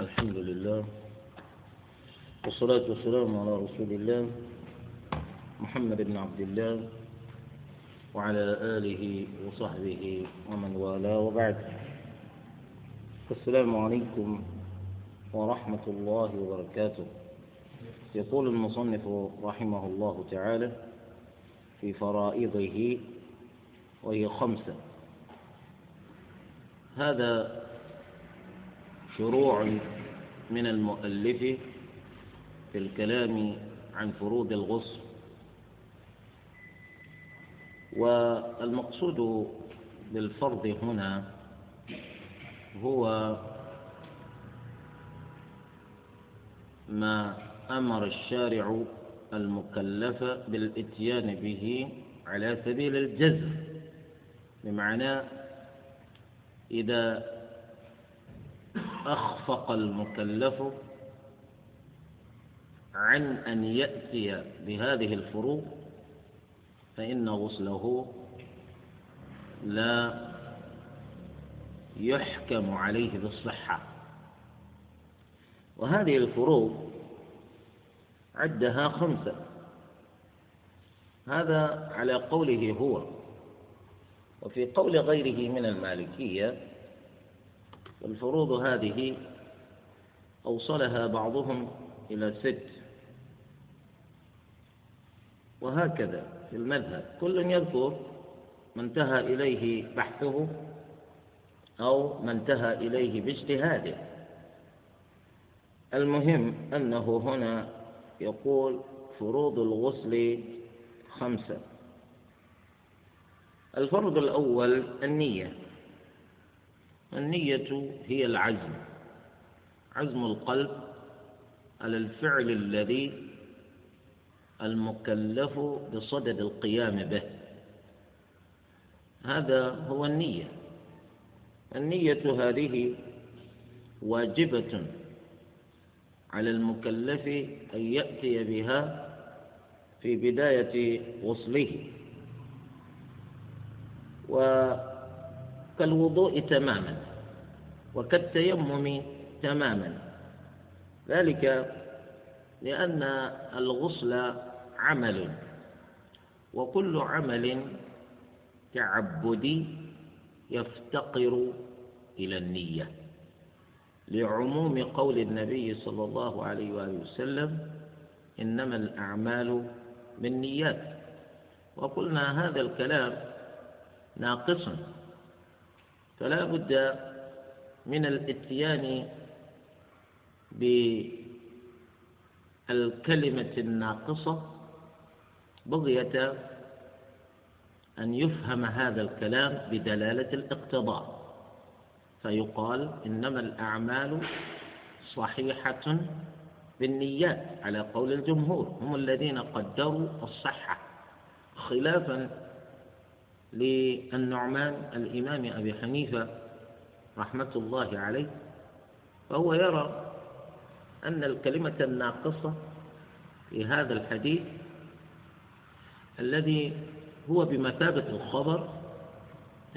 الحمد لله والصلاة والسلام على رسول الله محمد بن عبد الله وعلى آله وصحبه ومن والاه وبعد. السلام عليكم ورحمة الله وبركاته. يقول المصنف رحمه الله تعالى في فرائضه وهي خمسة. هذا شروع من المؤلف في الكلام عن فروض الغسل والمقصود بالفرض هنا هو ما أمر الشارع المكلف بالإتيان به على سبيل الجزم بمعنى إذا أخفق المكلف عن أن يأتي بهذه الفروض فإن غسله لا يحكم عليه بالصحة. وهذه الفروض عدها خمسة. هذا على قوله هو. وفي قول غيره من المالكية والفروض هذه أوصلها بعضهم إلى ست. وهكذا في المذهب. كل يذكر ما انتهى إليه بحثه أو ما انتهى إليه باجتهاده. المهم أنه هنا يقول فروض الغسل خمسة. الفرض الأول النية. النية هي العزم عزم القلب على الفعل الذي المكلف بصدد القيام به. هذا هو النية. النية هذه واجبة على المكلف أن يأتي بها في بداية وصله. وكالوضوء تماما. وكالتيمم تماما. ذلك لأن الغسل عمل وكل عمل تعبدي يفتقر إلى النية. لعموم قول النبي صلى الله عليه وآله وسلم إنما الأعمال بالنيات. وقلنا هذا الكلام ناقص فلا بد من الاتيان بالكلمة الناقصة بغية أن يفهم هذا الكلام بدلالة الاقتضاء. فيقال إنما الأعمال صحيحة بالنيات على قول الجمهور هم الذين قدروا الصحة خلافا للنعمان الإمام أبي حنيفة رحمة الله عليه فهو يرى أن الكلمة الناقصة في هذا الحديث الذي هو بمثابة الخبر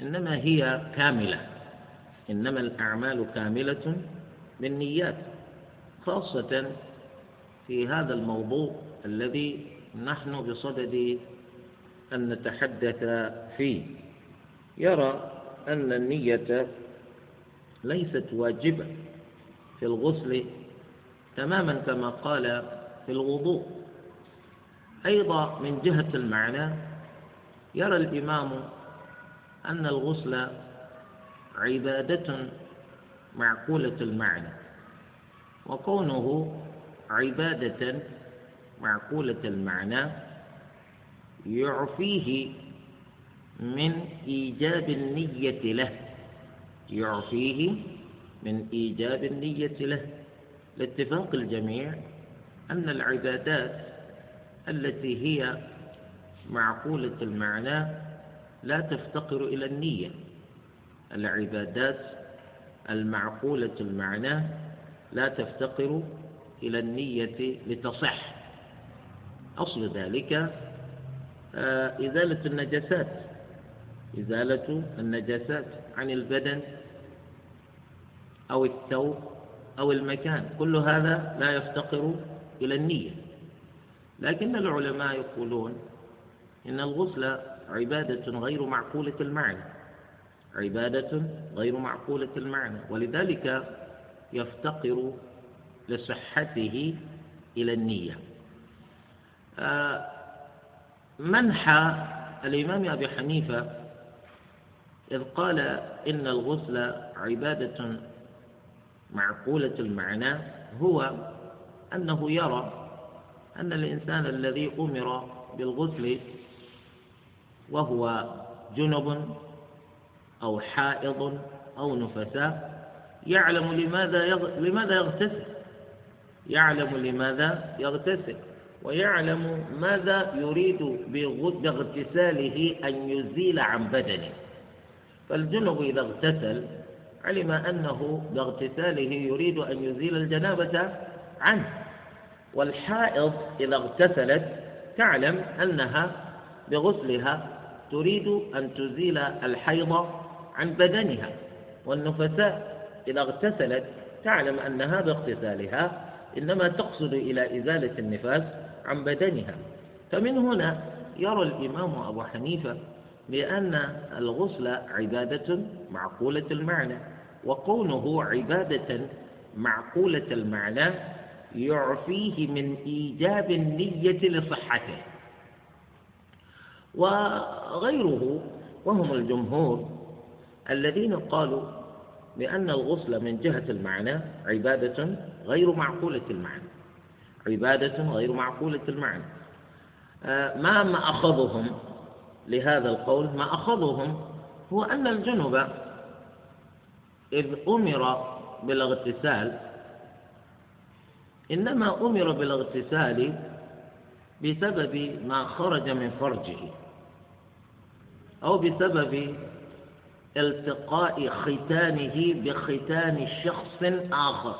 إنما هي كاملة إنما الأعمال كاملة بالنيات خاصة في هذا الموضوع الذي نحن بصدد أن نتحدث فيه. يرى أن النية ليست واجبة في الغسل تماما كما قال في الوضوء. أيضا من جهة المعنى يرى الإمام أن الغسل عبادة معقولة المعنى وكونه عبادة معقولة المعنى يعفيه من إيجاب النية له. يعفيه من إيجاب النية له. لاتفاق الجميع أن العبادات التي هي معقولة المعنى لا تفتقر إلى النية. العبادات المعقولة المعنى لا تفتقر إلى النية لتصح. أصل ذلك آه، إزالة النجاسات. إزالة النجاسات عن البدن أو الثوب أو المكان. كل هذا لا يفتقر إلى النية. لكن العلماء يقولون إن الغسل عبادة غير معقولة المعنى. عبادة غير معقولة المعنى. ولذلك يفتقر لصحته إلى النية. آه، منحى الإمام أبي حنيفة إذ قال إن الغسل عبادة معقولة المعنى هو أنه يرى أن الإنسان الذي أمر بالغسل وهو جنب أو حائض أو نفساء يعلم لماذا لماذا يغتسل. يعلم لماذا يغتسل ويعلم ماذا يريد باغتساله أن يزيل عن بدنه. فالجنب إذا اغتسل علم أنه باغتساله يريد أن يزيل الجنابة عنه. والحائض إذا اغتسلت تعلم أنها بغسلها تريد أن تزيل الحيض عن بدنها. والنفساء إذا اغتسلت تعلم أنها باغتسالها إنما تقصد إلى إزالة النفاس عن بدنها. فمن هنا يرى الإمام أبو حنيفة بأن الغسل عبادة معقولة المعنى. وكونه عبادة معقولة المعنى يعفيه من إيجاب النية لصحته. وغيره وهم الجمهور الذين قالوا بأن الغسل من جهة المعنى عبادة غير معقولة المعنى. عبادة غير معقولة المعنى. آه، ما ما أخذهم لهذا القول ما أخذهم هو أن الجنب إذ أمر بالاغتسال إنما أمر بالاغتسال بسبب ما خرج من فرجه أو بسبب التقاء ختانه بختان شخص آخر.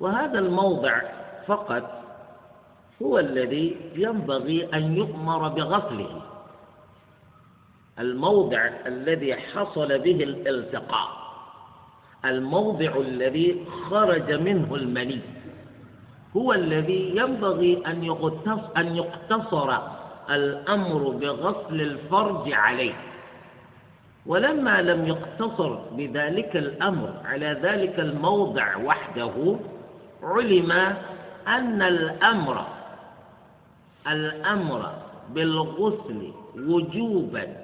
وهذا الموضع فقط هو الذي ينبغي أن يؤمر بغسله. الموضع الذي حصل به الالتقاء الموضع الذي خرج منه المني هو الذي ينبغي أن يقتصر الأمر بغسل الفرج عليه. ولما لم يقتصر بذلك الأمر على ذلك الموضع وحده علم أن الأمر الأمر بالغسل وجوبا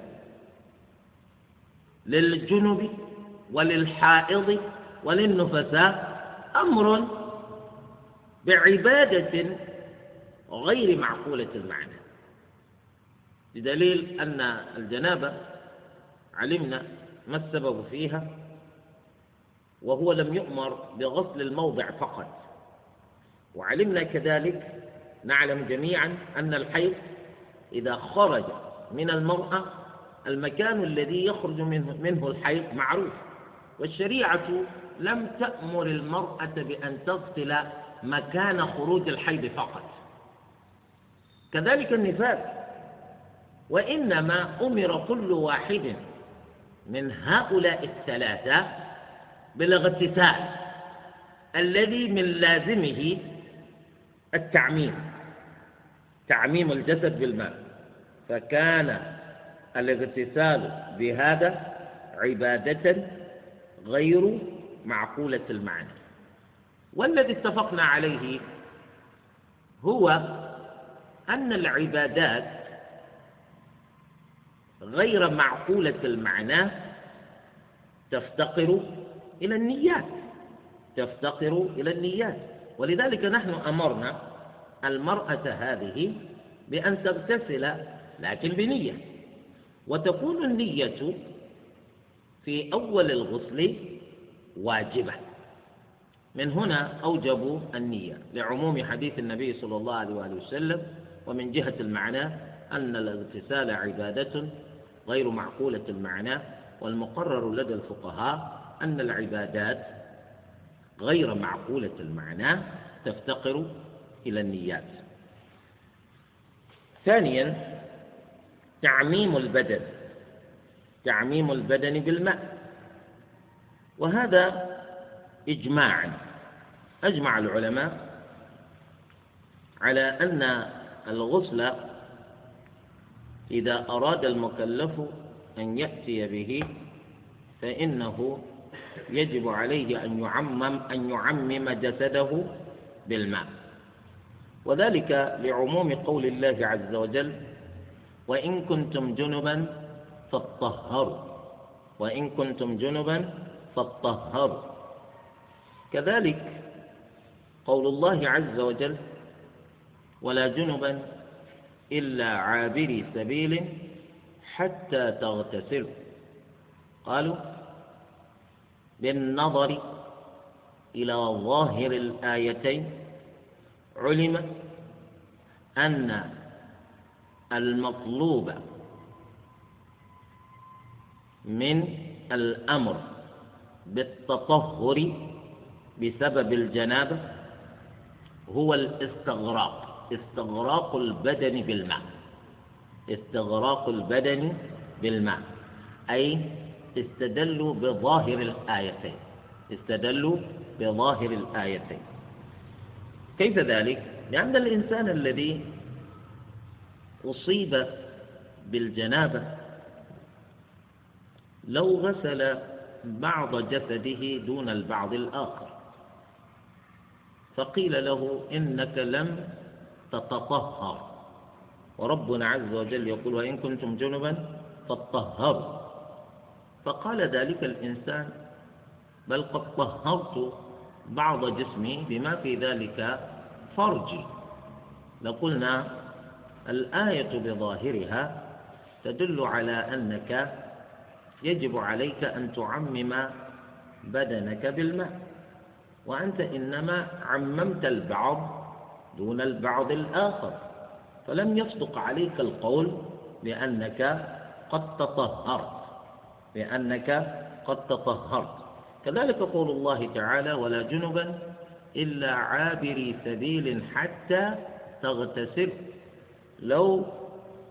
للجنب وللحائض وللنفساء أمر بعبادة غير معقولة المعنى. بدليل أن الجنابة علمنا ما السبب فيها وهو لم يؤمر بغسل الموضع فقط. وعلمنا كذلك نعلم جميعا أن الحيض إذا خرج من المرأة المكان الذي يخرج منه, منه الحيض معروف. والشريعة لم تأمر المرأة بأن تغسل مكان خروج الحيض فقط. كذلك النفاس وإنما أمر كل واحد من هؤلاء الثلاثة بالاغتسال الذي من لازمه التعميم تعميم الجسد بالماء. فكان الاغتسال بهذا عبادة غير معقولة المعنى. والذي اتفقنا عليه هو أن العبادات غير معقولة المعنى تفتقر إلى النيات تفتقر إلى النيات. ولذلك نحن أمرنا المرأة هذه بأن تغتسل لكن بنية. وتكون النية في أول الغسل واجبة. من هنا أوجبوا النية لعموم حديث النبي صلى الله عليه وآله وسلم ومن جهة المعنى أن الاغتسال عبادة غير معقولة المعنى والمقرر لدى الفقهاء أن العبادات غير معقولة المعنى تفتقر إلى النيات. ثانيا تعميم البدن تعميم البدن بالماء. وهذا إجماعا أجمع العلماء على أن الغسل إذا أراد المكلف أن يأتي به فإنه يجب عليه أن يعمم أن يعمم جسده بالماء. وذلك لعموم قول الله عز وجل وإن كنتم جنبا فاطهروا. وإن كنتم جنبا فاطهروا. كذلك قول الله عز وجل ولا جنبا إلا عابري سبيل حتى تغتسلوا قالوا بالنظر إلى ظاهر الآيتين علم أن المطلوب من الأمر بالتطهر بسبب الجنابة هو الاستغراق استغراق البدن بالماء استغراق البدن بالماء أي استدلوا بظاهر الآيتين استدلوا بظاهر الآيتين كيف ذلك؟ لأن الإنسان الذي أصيب بالجنابة. لو غسل بعض جسده دون البعض الآخر. فقيل له إنك لم تتطهر. وربنا عز وجل يقول وإن كنتم جنبا فاطهروا. فقال ذلك الإنسان بل قد طهرت بعض جسمي بما في ذلك فرجي. لقلنا الآية بظاهرها تدل على أنك يجب عليك أن تعمم بدنك بالماء وأنت إنما عممت البعض دون البعض الآخر. فلم يصدق عليك القول بأنك قد تطهرت بأنك قد تطهرت. كذلك قول الله تعالى ولا جنبا إلا عابري سبيل حتى تغتسل. لو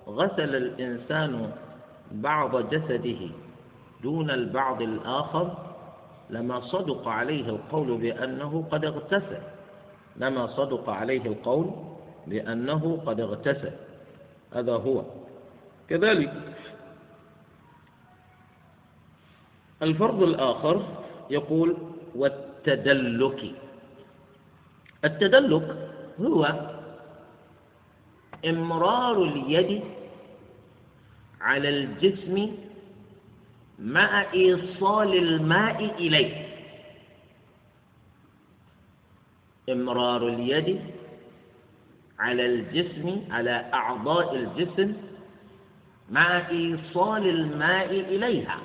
غسل الإنسان بعض جسده دون البعض الآخر لما صدق عليه القول بأنه قد اغتسل لما صدق عليه القول بأنه قد اغتسل. هذا هو. كذلك الفرض الآخر يقول والتدلك. التدلك هو إمرار اليد على الجسم مع إيصال الماء إليه. إمرار اليد على الجسم على أعضاء الجسم مع إيصال الماء إليها.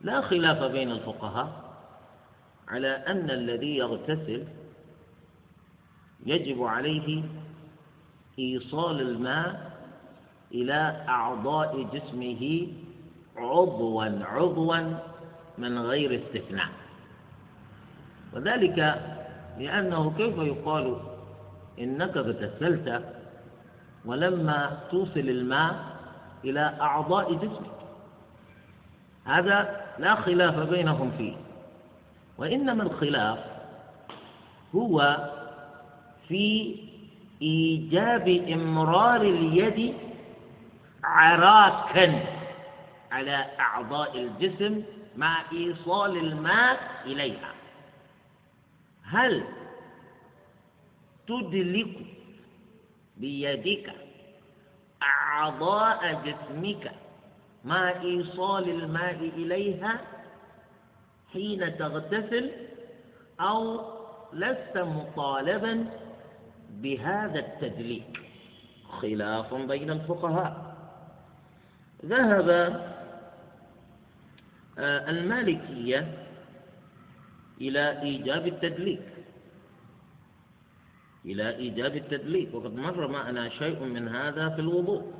لا خلاف بين الفقهاء على أن الذي يغتسل يجب عليه إيصال الماء إلى أعضاء جسمه عضوا عضوا من غير استثناء. وذلك لأنه كيف يقال إنك اغتسلت ولما توصل الماء إلى أعضاء جسمك. هذا لا خلاف بينهم فيه. وإنما الخلاف هو في إيجاب إمرار اليد عراكا على أعضاء الجسم مع إيصال الماء إليها. هل تدلك بيدك أعضاء جسمك مع إيصال الماء إليها حين تغتسل أو لست مطالبا بهذا التدليك خلاف بين الفقهاء. ذهب آه، المالكية إلى إيجاب التدليك. إلى إيجاب التدليك. وقد مر معنا شيء من هذا في الوضوء.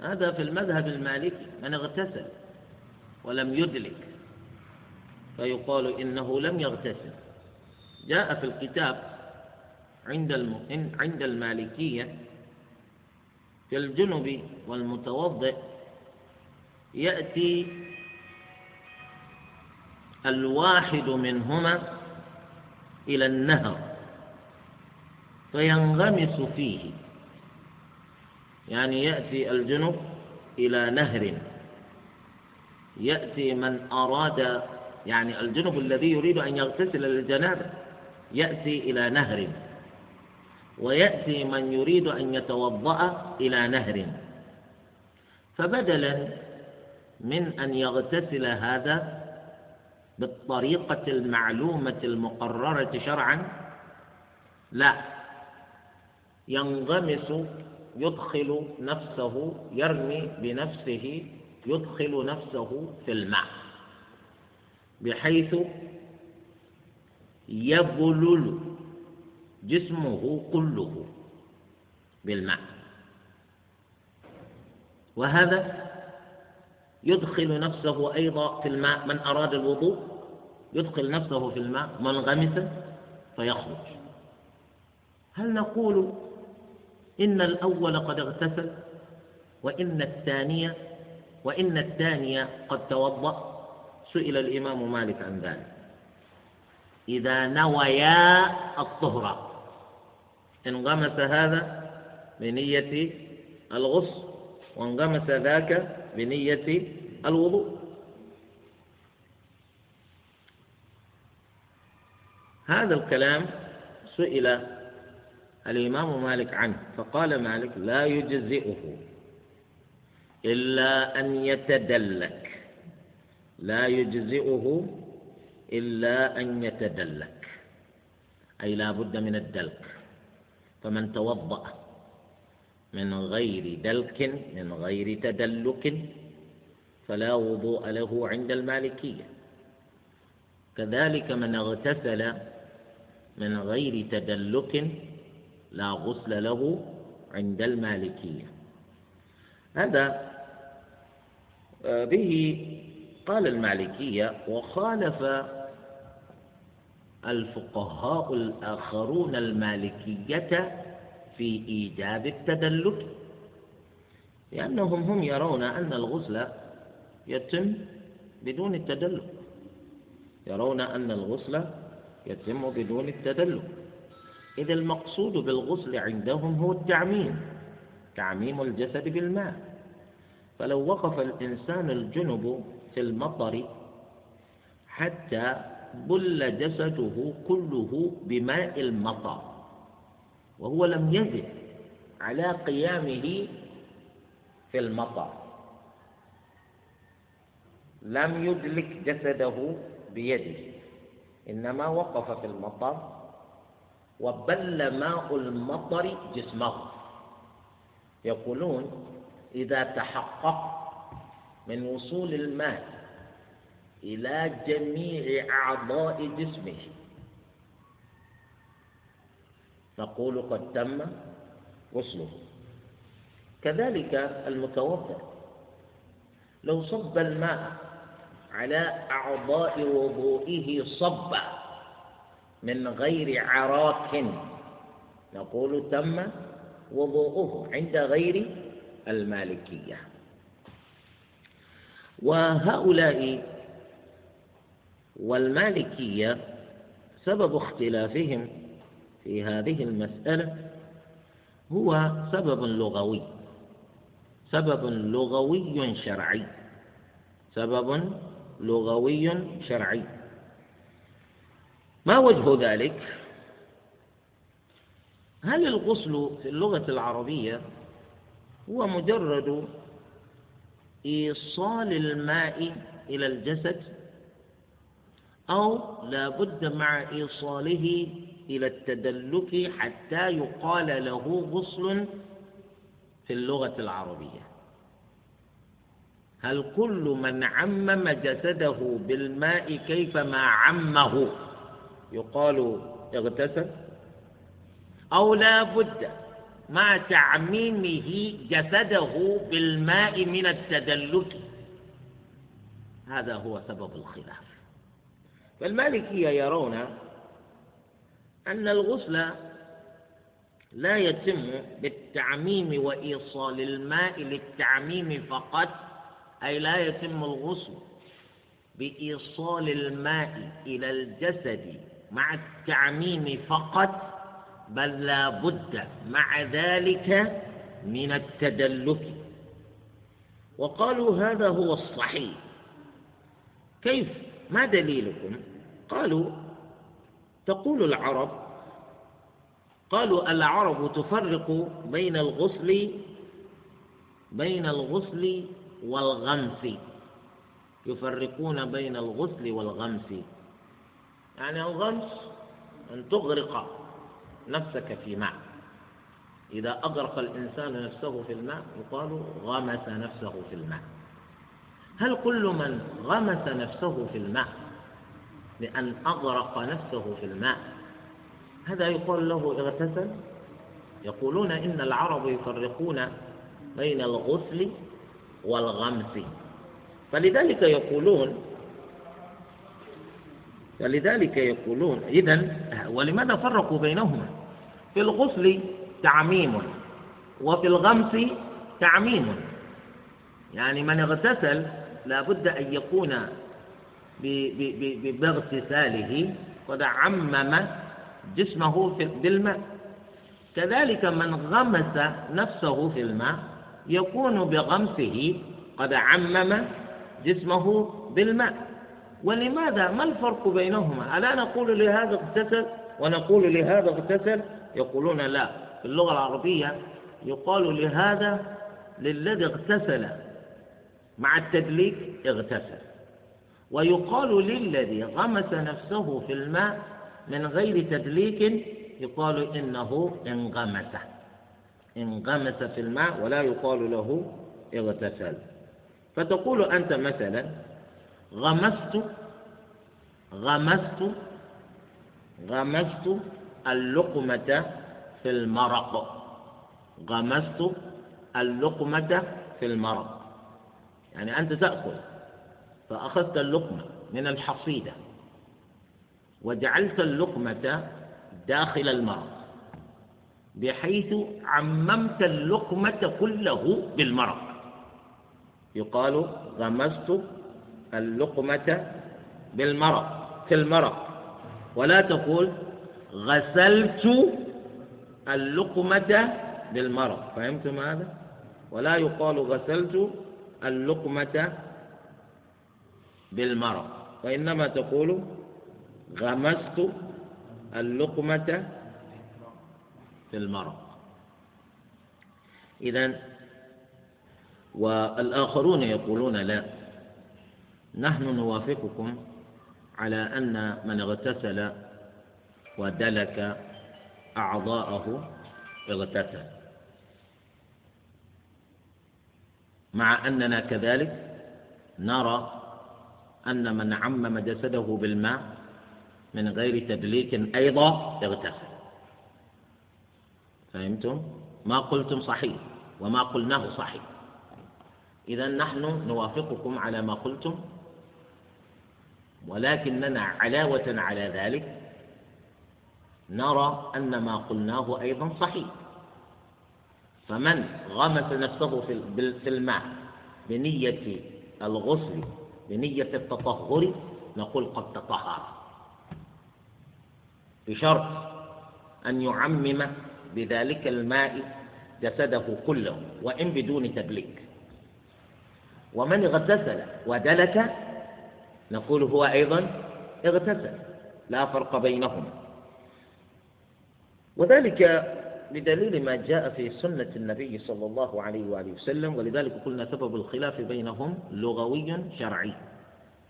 هذا في المذهب المالكي. من اغتسل ولم يدلك فيقال إنه لم يغتسل. جاء في الكتاب عند عند المالكية في الجنب والمتوضئ يأتي الواحد منهما إلى النهر فينغمس فيه. يعني يأتي الجنب إلى نهر. يأتي من أراد يعني الجنب الذي يريد أن يغتسل للجنابة يأتي إلى نهر. ويأتي من يريد أن يتوضأ إلى نهر. فبدلا من أن يغتسل هذا بالطريقة المعلومة المقررة شرعا لا ينغمس يدخل نفسه يرمي بنفسه يدخل نفسه في الماء بحيث يبلل جسمه كله بالماء. وهذا يدخل نفسه أيضا في الماء. من أراد الوضوء يدخل نفسه في الماء منغمسا فيخرج. هل نقول إن الأول قد اغتسل وإن الثانية وإن الثانية قد توضأ؟ سئل الإمام مالك عن ذلك. إذا نويا الطهر. انغمس هذا بنية الغسل وانغمس ذاك بنية الوضوء. هذا الكلام سئل الإمام مالك عنه فقال مالك لا يجزئه إلا أن يتدلك. لا يجزئه إلا أن يتدلك أي لا بد من الدلك. فمن توضأ من غير دلك من غير تدلك فلا وضوء له عند المالكية. كذلك من اغتسل من غير تدلك لا غسل له عند المالكية. هذا آه، به قال المالكية وخالف الفقهاء الآخرون المالكية في إيجاب التدلك لأنهم هم يرون أن الغسل يتم بدون التدلك يرون أن الغسل يتم بدون التدلك. إذا المقصود بالغسل عندهم هو التعميم تعميم الجسد بالماء. فلو وقف الإنسان الجنب في المطر حتى بل جسده كله بماء المطر وهو لم يزد على قيامه في المطر. لم يدلك جسده بيده إنما وقف في المطر وبل ماء المطر جسمه. يقولون إذا تحقق من وصول الماء إلى جميع أعضاء جسمه. نقول قد تم غسله. كذلك المتوضأ. لو صب الماء على أعضاء وضوئه صبا من غير عراك نقول تم وضوءه عند غير المالكية. وهؤلاء والمالكية سبب اختلافهم في هذه المسألة هو سبب لغوي سبب لغوي شرعي سبب لغوي شرعي. ما وجه ذلك؟ هل الغسل في اللغة العربية هو مجرد إيصال الماء إلى الجسد؟ أو لا بد مع إيصاله إلى التدلك حتى يقال له غسل في اللغة العربية. هل كل من عمم جسده بالماء كيفما عمه؟ يقال اغتسل. أو لا بد مع تعميمه جسده بالماء من التدلك. هذا هو سبب الخلاف. فالمالكية يرون أن الغسل لا يتم بالتعميم وإيصال الماء للتعميم فقط أي لا يتم الغسل بإيصال الماء إلى الجسد مع التعميم فقط بل لا بد مع ذلك من التدلك. وقالوا هذا هو الصحيح. كيف؟ ما دليلكم؟ قالوا تقول العرب قالوا العرب تفرق بين الغسل بين الغسل والغمس. يفرقون بين الغسل والغمس. يعني الغمس أن تغرق نفسك في ماء. إذا أغرق الإنسان نفسه في الماء يقال غمس نفسه في الماء. هل كل من غمس نفسه في الماء لأن أغرق نفسه في الماء. هذا يقال له اغتسل. يقولون إن العرب يفرقون بين الغسل والغمس. فلذلك يقولون فلذلك يقولون إذا ولماذا فرقوا بينهما؟ في الغسل تعميم وفي الغمس تعميم. يعني من اغتسل لا بد أن يكون باغتساله قد عمم جسمه بالماء. كذلك من غمس نفسه في الماء يكون بغمسه قد عمم جسمه بالماء. ولماذا؟ ما الفرق بينهما؟ ألا نقول لهذا اغتسل ونقول لهذا اغتسل؟ يقولون لا. في اللغة العربية يقال لهذا للذي اغتسل مع التدليك اغتسل. ويقال للذي غمس نفسه في الماء من غير تدليك يقال إنه انغمس. انغمس في الماء ولا يقال له اغتسل. فتقول أنت مثلا غمست غمست غمست اللقمة في المرق. غمست اللقمة في المرق. يعني أنت تأكل. فأخذت اللقمة من الحصيدة وجعلت اللقمة داخل المرق بحيث عممت اللقمة كله بالمرق يقال غمست اللقمة بالمرق في المرق ولا تقول غسلت اللقمة بالمرق فهمتم هذا؟ ولا يقال غسلت اللقمة بالمرق وإنما تقول غمست اللقمة في المرق إذا والآخرون يقولون لا. نحن نوافقكم على أن من اغتسل ودلك أعضاءه اغتسل. مع أننا كذلك نرى أن من عمم جسده بالماء من غير تدليك أيضا اغتسل فهمتم؟ ما قلتم صحيح وما قلناه صحيح. إذا نحن نوافقكم على ما قلتم ولكننا علاوة على ذلك نرى أن ما قلناه أيضا صحيح. فمن غمس نفسه في الماء بنية الغسل بنية التطهر نقول قد تطهر. بشرط أن يعمم بذلك الماء جسده كله وإن بدون تدليك ومن اغتسل ودلك نقول هو أيضا اغتسل لا فرق بينهما. وذلك بدليل ما جاء في سنة النبي صلى الله عليه وآله وسلم ولذلك قلنا سبب الخلاف بينهم لغوي شرعي.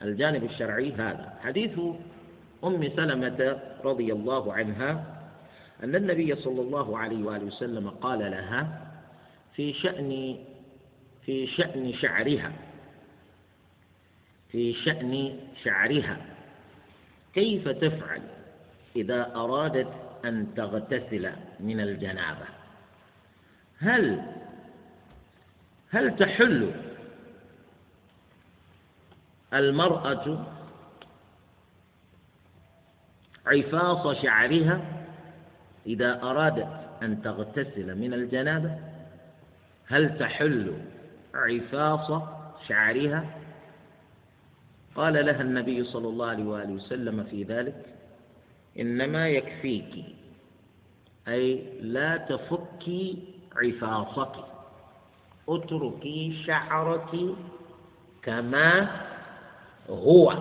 الجانب الشرعي هذا. حديث أم سلمة رضي الله عنها أن النبي صلى الله عليه وآله وسلم قال لها في شأن في شأن شعرها في شأن شعرها كيف تفعل إذا أرادت أن تغتسل من الجنابة. هل هل تحل المرأة عفاص شعرها إذا أرادت أن تغتسل من الجنابة؟ هل تحل عفاص شعرها؟ قال لها النبي صلى الله عليه وآله وسلم في ذلك إنما يكفيك أي لا تفكي عفاصك اتركي شعرك كما هو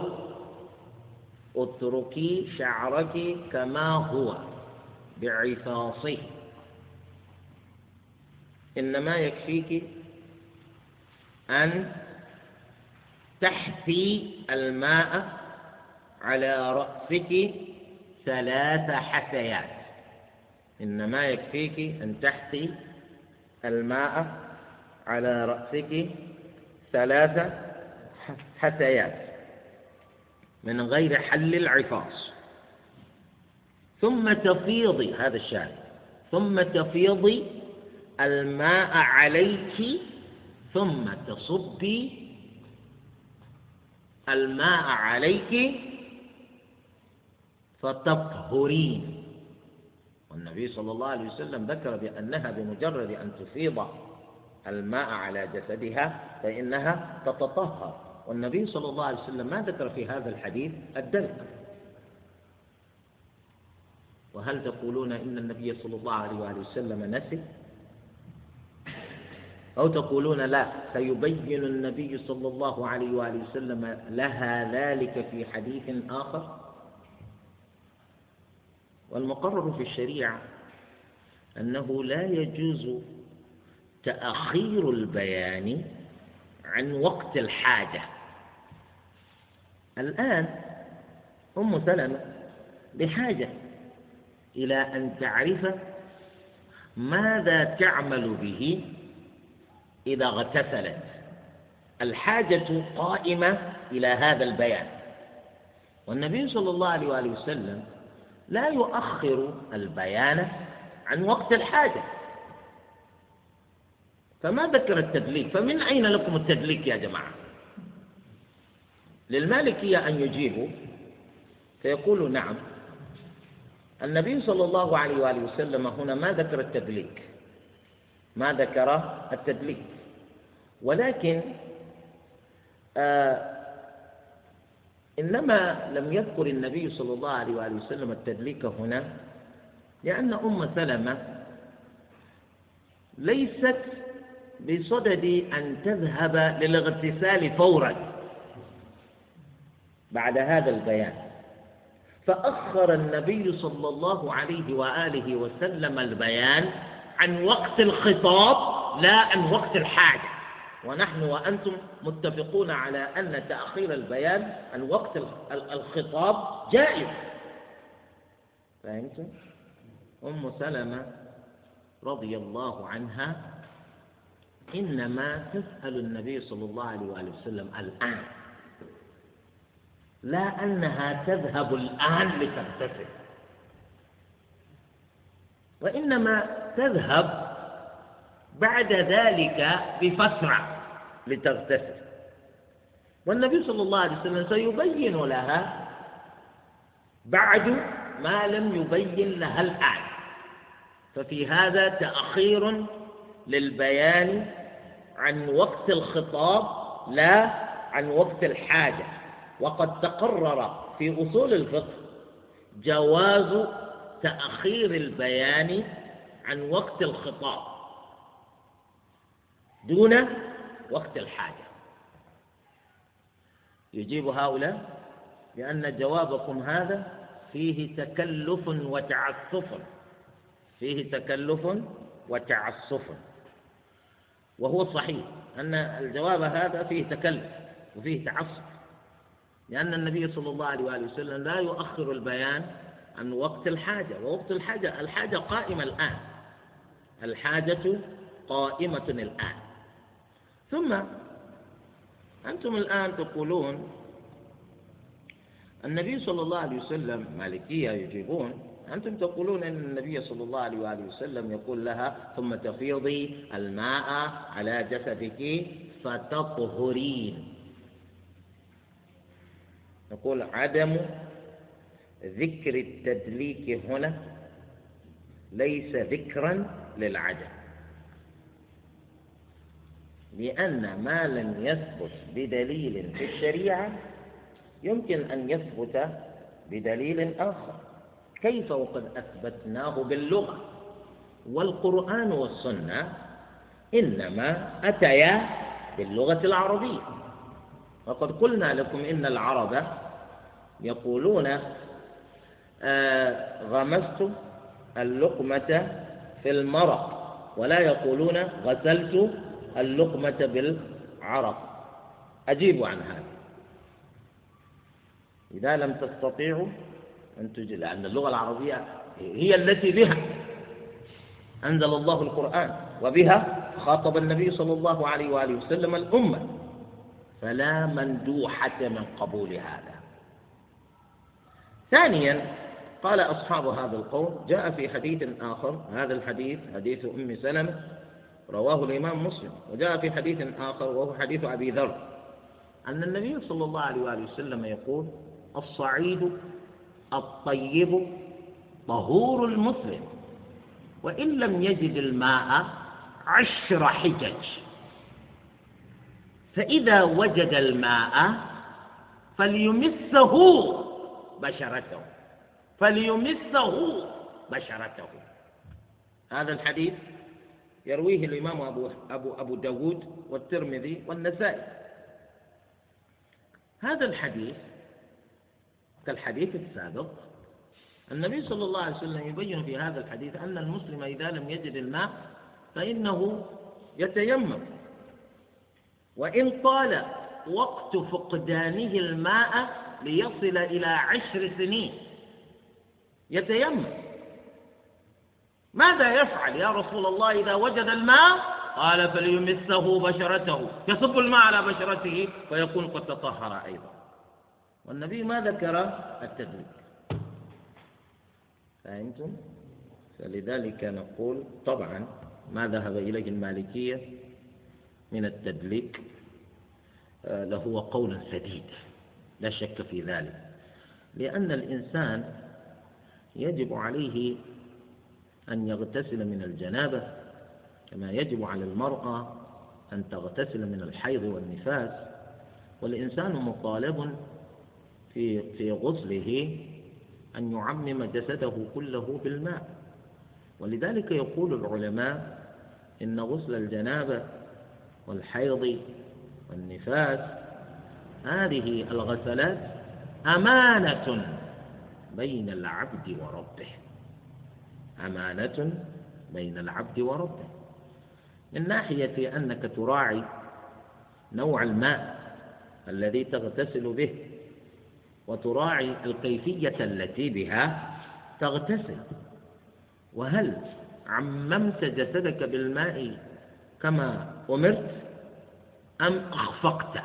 اتركي شعرك كما هو بعفاصه. إنما يكفيك أن تحثي الماء على رأسك ثلاث حثيات. إنما يكفيك أن تحثي الماء على رأسك ثلاث حثيات من غير حل العفاص. ثم تفيضي هذا الشاهد. ثم تفيضي الماء عليك ثم تصبي الماء عليك فتطهرين والنبي صلى الله عليه وسلم ذكر بأنها بمجرد أن تفيض الماء على جسدها فإنها تتطهر. والنبي صلى الله عليه وسلم ما ذكر في هذا الحديث الدلق وهل تقولون إن النبي صلى الله عليه وآله وسلم نسي؟ أو تقولون لا سيبين النبي صلى الله عليه وآله وسلم لها ذلك في حديث آخر؟ والمقرر في الشريعة أنه لا يجوز تأخير البيان عن وقت الحاجة. الآن أم سلمة بحاجة إلى أن تعرف ماذا تعمل به إذا اغتسلت. الحاجة قائمة إلى هذا البيان. والنبي صلى الله عليه وآله وسلم لا يؤخر البيان عن وقت الحاجة. فما ذكر التدليك فمن أين لكم التدليك يا جماعة؟ للمالكية أن يجيبوا فيقولوا نعم. النبي صلى الله عليه وآله وسلم هنا ما ذكر التدليك. ما ذكر التدليك. ولكن آه إنما لم يذكر النبي صلى الله عليه وآله وسلم التدليك هنا لأن أم سلمة ليست بصدد أن تذهب للاغتسال فورا بعد هذا البيان. فأخر النبي صلى الله عليه وآله وسلم البيان عن وقت الخطاب لا عن وقت الحاجة. ونحن وأنتم متفقون على أن تأخير البيان عن وقت الخطاب جائز. فهمتم؟ أم سلمة رضي الله عنها إنما تسأل النبي صلى الله عليه وآله وسلم الآن. لا أنها تذهب الآن لتغتسل وإنما تذهب بعد ذلك بفترة. لتغتسل. والنبي صلى الله عليه وسلم سيبين لها بعد ما لم يبين لها الآن. ففي هذا تأخير للبيان عن وقت الخطاب لا عن وقت الحاجة. وقد تقرر في أصول الفقه جواز تأخير البيان عن وقت الخطاب. دون وقت الحاجة. يجيب هؤلاء بأن جوابكم هذا فيه تكلف وتعسف. فيه تكلف وتعسف. وهو صحيح أن الجواب هذا فيه تكلف وفيه تعسف. لأن النبي صلى الله عليه وآله وسلم لا يؤخر البيان عن وقت الحاجة ووقت الحاجة الحاجة قائمة الآن. الحاجة قائمة الآن. ثم أنتم الآن تقولون النبي صلى الله عليه وسلم مالكية يجيبون أنتم تقولون أن النبي صلى الله عليه وآله وسلم يقول لها ثم تفيضي الماء على جسدك فتطهرين. نقول عدم ذكر التدليك هنا ليس ذكرا للعدم. لأن ما لم يثبت بدليل في الشريعة يمكن أن يثبت بدليل آخر. كيف وقد أثبتناه باللغة والقرآن والسنة؟ إنما أتيا باللغة العربية. وقد قلنا لكم إن العرب يقولون آه غمست اللقمة في المرق ولا يقولون غسلت اللقمة بالعرق. أجيبوا عن هذا. إذا لم تستطيعوا أن تجد لأن اللغة العربية هي التي بها أنزل الله القرآن وبها خاطب النبي صلى الله عليه وآله وسلم الأمة. فلا مندوحة من قبول هذا. ثانيا قال أصحاب هذا القول جاء في حديث آخر هذا الحديث حديث أم سلمة رواه الإمام مسلم. وجاء في حديث آخر وهو حديث أبي ذر. أن النبي صلى الله عليه وآله وسلم يقول الصعيد الطيب طهور المسلم وإن لم يجد الماء عشر حجج. فإذا وجد الماء فليمسه بشرته. فليمسه بشرته. هذا الحديث يرويه الإمام أبو أبو أبو داود والترمذي والنسائي. هذا الحديث كالحديث السابق النبي صلى الله عليه وسلم يبين في هذا الحديث أن المسلم إذا لم يجد الماء فإنه يتيمم. وإن طال وقت فقدانه الماء ليصل إلى عشر سنين يتيمم. ماذا يفعل يا رسول الله إذا وجد الماء؟ قال فليمسه بشرته يصب الماء على بشرته فيكون قد تطهر أيضا. والنبي ما ذكر التدريب فهمتم؟ فلذلك نقول طبعا ما ذهب إليه المالكية من التدليك آه، لهو قول سديد لا شك في ذلك. لأن الإنسان يجب عليه أن يغتسل من الجنابة كما يجب على المرأة أن تغتسل من الحيض والنفاس. والإنسان مطالب في في غسله أن يعمم جسده كله بالماء. ولذلك يقول العلماء إن غسل الجنابة والحيض والنفاس هذه الغسلات أمانة بين العبد وربه. أمانة بين العبد وربه. من ناحية أنك تراعي نوع الماء الذي تغتسل به وتراعي الكيفية التي بها تغتسل. وهل عممت جسدك بالماء كما أمرت أم أخفقت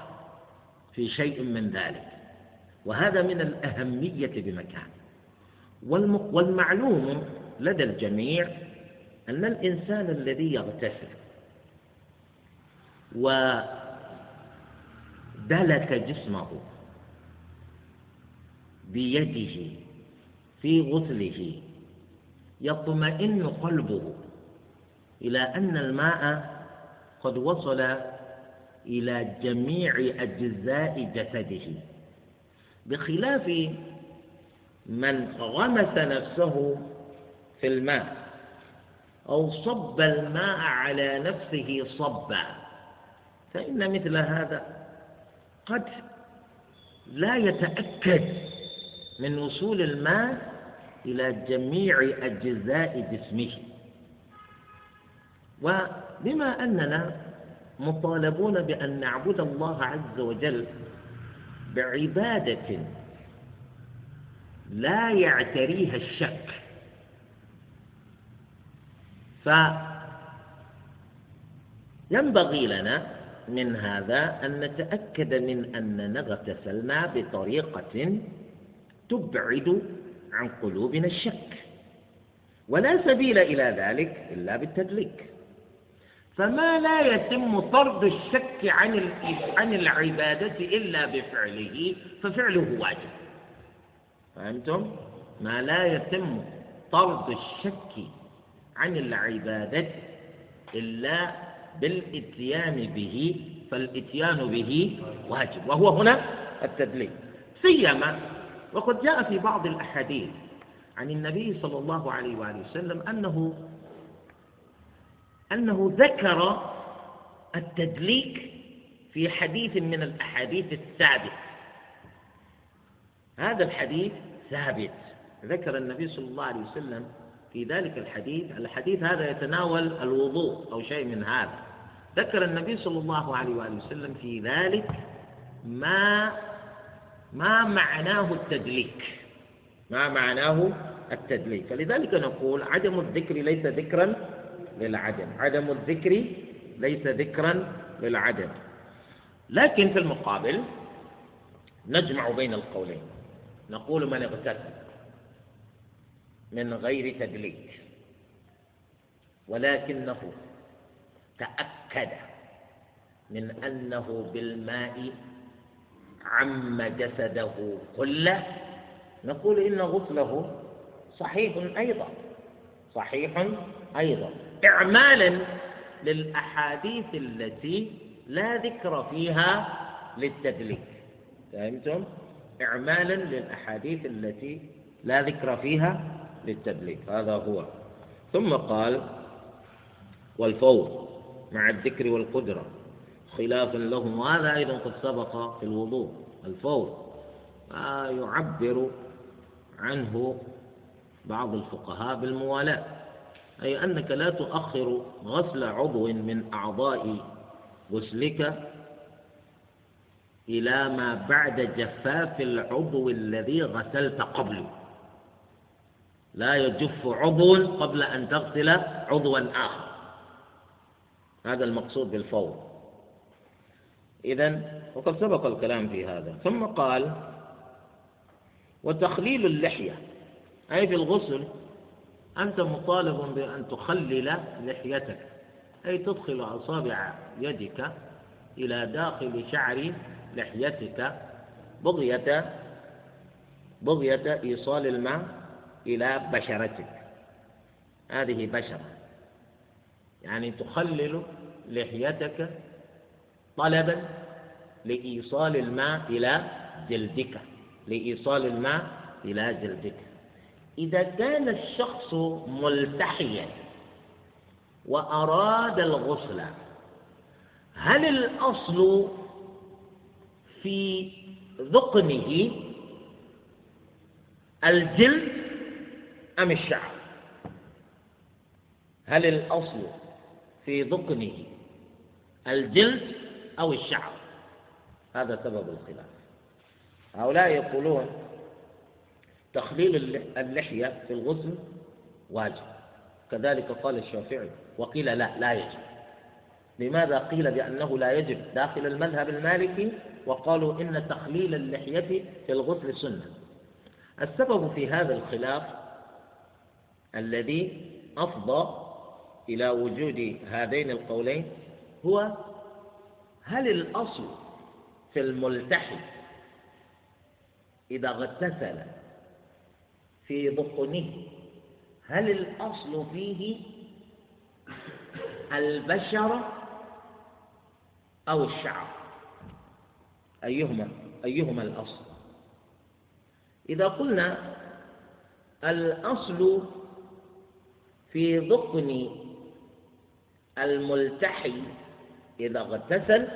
في شيء من ذلك؟ وهذا من الأهمية بمكان. والمعلوم لدى الجميع أن الإنسان الذي يغتسل ودلك جسمه بيده في غسله يطمئن قلبه إلى أن الماء قد وصل إلى جميع أجزاء جسده بخلاف من غمس نفسه في الماء. أو صب الماء على نفسه صبا. فإن مثل هذا قد لا يتأكد من وصول الماء إلى جميع أجزاء جسمه. وبما أننا مطالبون بأن نعبد الله عز وجل بعبادة لا يعتريها الشك فينبغي لنا من هذا أن نتأكد من أننا اغتسلنا بطريقة تبعد عن قلوبنا الشك. ولا سبيل إلى ذلك إلا بالتدليك. فما لا يتم طرد الشك عن عن العبادة إلا بفعله ففعله واجب. فهمتم؟ ما لا يتم طرد الشك عن العبادة إلا بالإتيان به فالإتيان به واجب. وهو هنا التدليك سيما وقد جاء في بعض الأحاديث عن النبي صلى الله عليه وآله وسلم أنه أنه ذكر التدليك في حديث من الأحاديث الثابت هذا الحديث ثابت. ذكر النبي صلى الله عليه وسلم في ذلك الحديث الحديث هذا يتناول الوضوء أو شيء من هذا. ذكر النبي صلى الله عليه وآله وسلم في ذلك ما ما معناه التدليك. ما معناه التدليك. فلذلك نقول عدم الذكر ليس ذكرا للعدم. عدم الذكر ليس ذكرا للعدم. لكن في المقابل نجمع بين القولين. نقول من اغتسل. من غير تدليك ولكنه تأكد من أنه بالماء عم جسده كله. نقول إن غسله صحيح أيضا صحيح أيضا. إعمالا للأحاديث التي لا ذكر فيها للتدليك فهمتم؟ إعمالا للأحاديث التي لا ذكر فيها للتدليك هذا هو. ثم قال والفور مع الذكر والقدرة خلاف لهم. وهذا أيضا قد سبق في الوضوء. الفور ما يعبر عنه بعض الفقهاء بالموالاة أي أنك لا تؤخر غسل عضو من أعضاء غسلك إلى ما بعد جفاف العضو الذي غسلت قبله. لا يجف عضو قبل أن تغسل عضوا آخر. هذا المقصود بالفور. إذا وقد سبق الكلام في هذا. ثم قال وتخليل اللحية. أي في الغسل أنت مطالب بأن تخلل لحيتك. أي تدخل أصابع يدك إلى داخل شعر لحيتك بغية بغية إيصال الماء إلى بشرتك. هذه بشرة. يعني تخلل لحيتك طلبا لإيصال الماء إلى جلدك. لإيصال الماء إلى جلدك. إذا كان الشخص ملتحيا وأراد الغسل هل الأصل في ذقنه الجلد؟ أم الشعر؟ هل الأصل في ذقنه الجلد أو الشعر؟ هذا سبب الخلاف. هؤلاء يقولون تخليل اللحية في الغسل واجب. كذلك قال الشافعي وقيل لا لا يجب. لماذا قيل بأنه لا يجب داخل المذهب المالكي؟ وقالوا إن تخليل اللحية في الغسل سنة. السبب في هذا الخلاف الذي أفضى إلى وجود هذين القولين هو هل الأصل في الملتحي إذا اغتسل في بطنه هل الأصل فيه البشرة أو الشعر؟ أيهما أيهما الأصل؟ إذا قلنا الأصل في ذقن الملتحي إذا اغتسل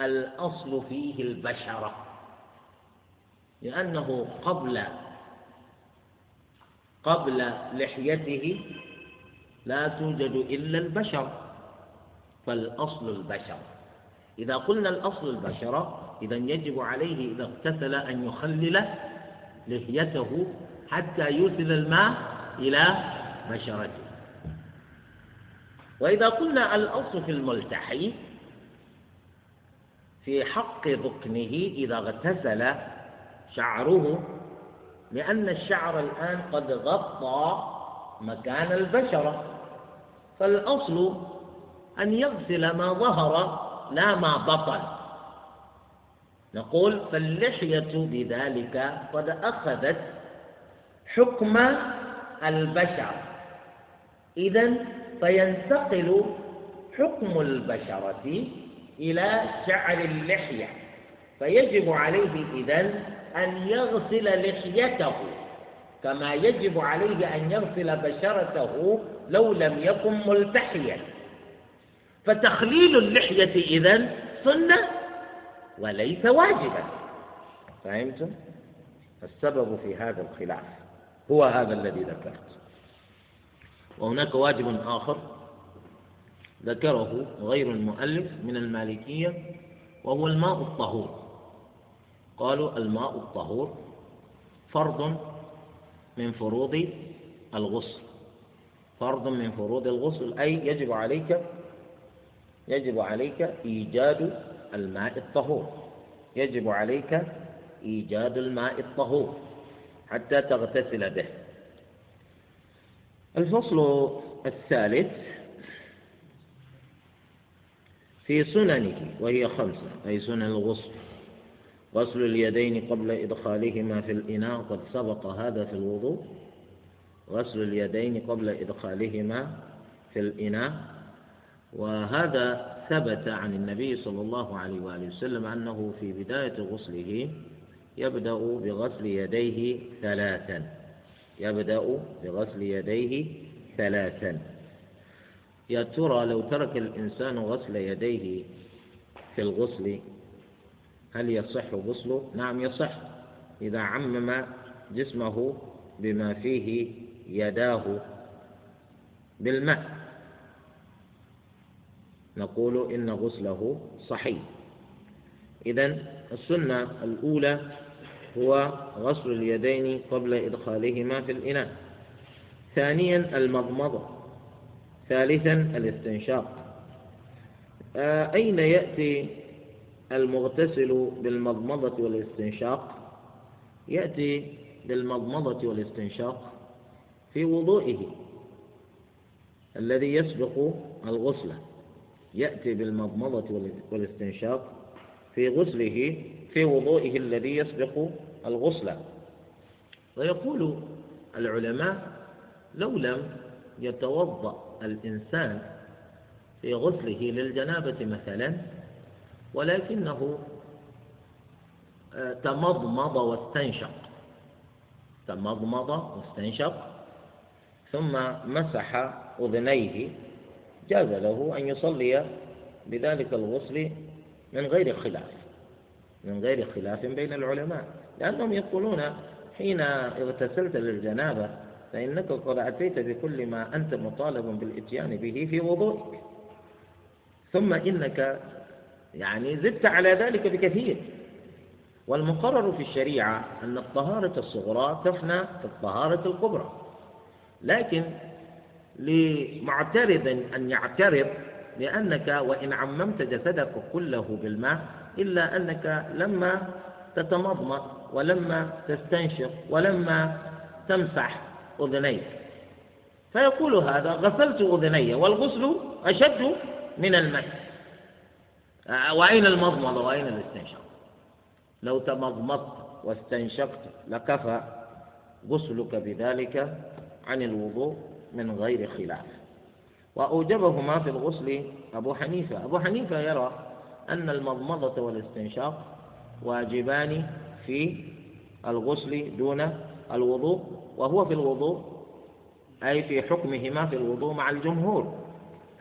الأصل فيه البشرة لأنه قبل قبل لحيته لا توجد إلا البشر فالأصل البشر. إذا قلنا الأصل البشرة إذا يجب عليه إذا اغتسل أن يخلل لحيته حتى يوصل الماء إلى بشرته. وإذا قلنا الأصل في الملتحي في حق ذقنه إذا اغتسل شعره لأن الشعر الآن قد غطى مكان البشرة. فالأصل أن يغسل ما ظهر لا ما بطن. نقول فاللحية بذلك قد أخذت حكم البشر. إذا فينتقل حكم البشرة إلى شعر اللحية فيجب عليه إذن أن يغسل لحيته كما يجب عليه أن يغسل بشرته لو لم يكن ملتحيا. فتخليل اللحية إذن سنة وليس واجبا. فهمتم؟ السبب في هذا الخلاف هو هذا الذي ذكرت. وهناك واجب آخر ذكره غير المؤلف من المالكية وهو الماء الطهور. قالوا الماء الطهور فرض من فروض الغسل. فرض من فروض الغسل أي يجب عليك يجب عليك إيجاد الماء الطهور. يجب عليك إيجاد الماء الطهور حتى تغتسل به. الفصل الثالث في سننه وهي خمسة أي سنن الغسل. غسل اليدين قبل إدخالهما في الإناء قد سبق هذا في الوضوء. غسل اليدين قبل إدخالهما في الإناء. وهذا ثبت عن النبي صلى الله عليه وآله وسلم أنه في بداية غسله يبدأ بغسل يديه ثلاثا. يبدأ بغسل يديه ثلاثا. يا ترى لو ترك الإنسان غسل يديه في الغسل هل يصح غسله؟ نعم يصح. إذا عمم جسمه بما فيه يداه بالماء نقول إن غسله صحيح. إذا السنة الأولى هو غسل اليدين قبل إدخالهما في الإناء. ثانيا المضمضة. ثالثا الاستنشاق. آه، أين يأتي المغتسل بالمضمضة والاستنشاق؟ يأتي بالمضمضة والاستنشاق في وضوئه الذي يسبق الغسل. يأتي بالمضمضة والاستنشاق في غسله في وضوئه الذي يسبق الغسل. ويقول العلماء لو لم يتوضأ الإنسان في غسله للجنابة مثلا ولكنه آه، تمضمض واستنشق. تمضمض واستنشق ثم مسح أذنيه جاز له أن يصلي بذلك الغسل من غير خلاف. من غير خلاف بين العلماء. لأنهم يقولون حين اغتسلت للجنابة فإنك قد أتيت بكل ما أنت مطالب بالإتيان به في وضوئك. ثم إنك يعني زدت على ذلك بكثير. والمقرر في الشريعة أن الطهارة الصغرى تفنى في الطهارة الكبرى. لكن لمعترض أن يعترض لأنك وإن عممت جسدك كله بالماء إلا أنك لما تتمضمض ولما تستنشق ولما تمسح أذنيك. فيقول هذا غسلت أذني والغسل أشد من الماء وأين المضمضة؟ وأين الاستنشاق؟ لو تمضمضت واستنشقت لكفى غسلك بذلك عن الوضوء من غير خلاف. وأوجبهما في الغسل أبو حنيفة. أبو حنيفة يرى أن المضمضة والاستنشاق واجبان في الغسل دون الوضوء وهو في الوضوء أي في حكمهما في الوضوء مع الجمهور.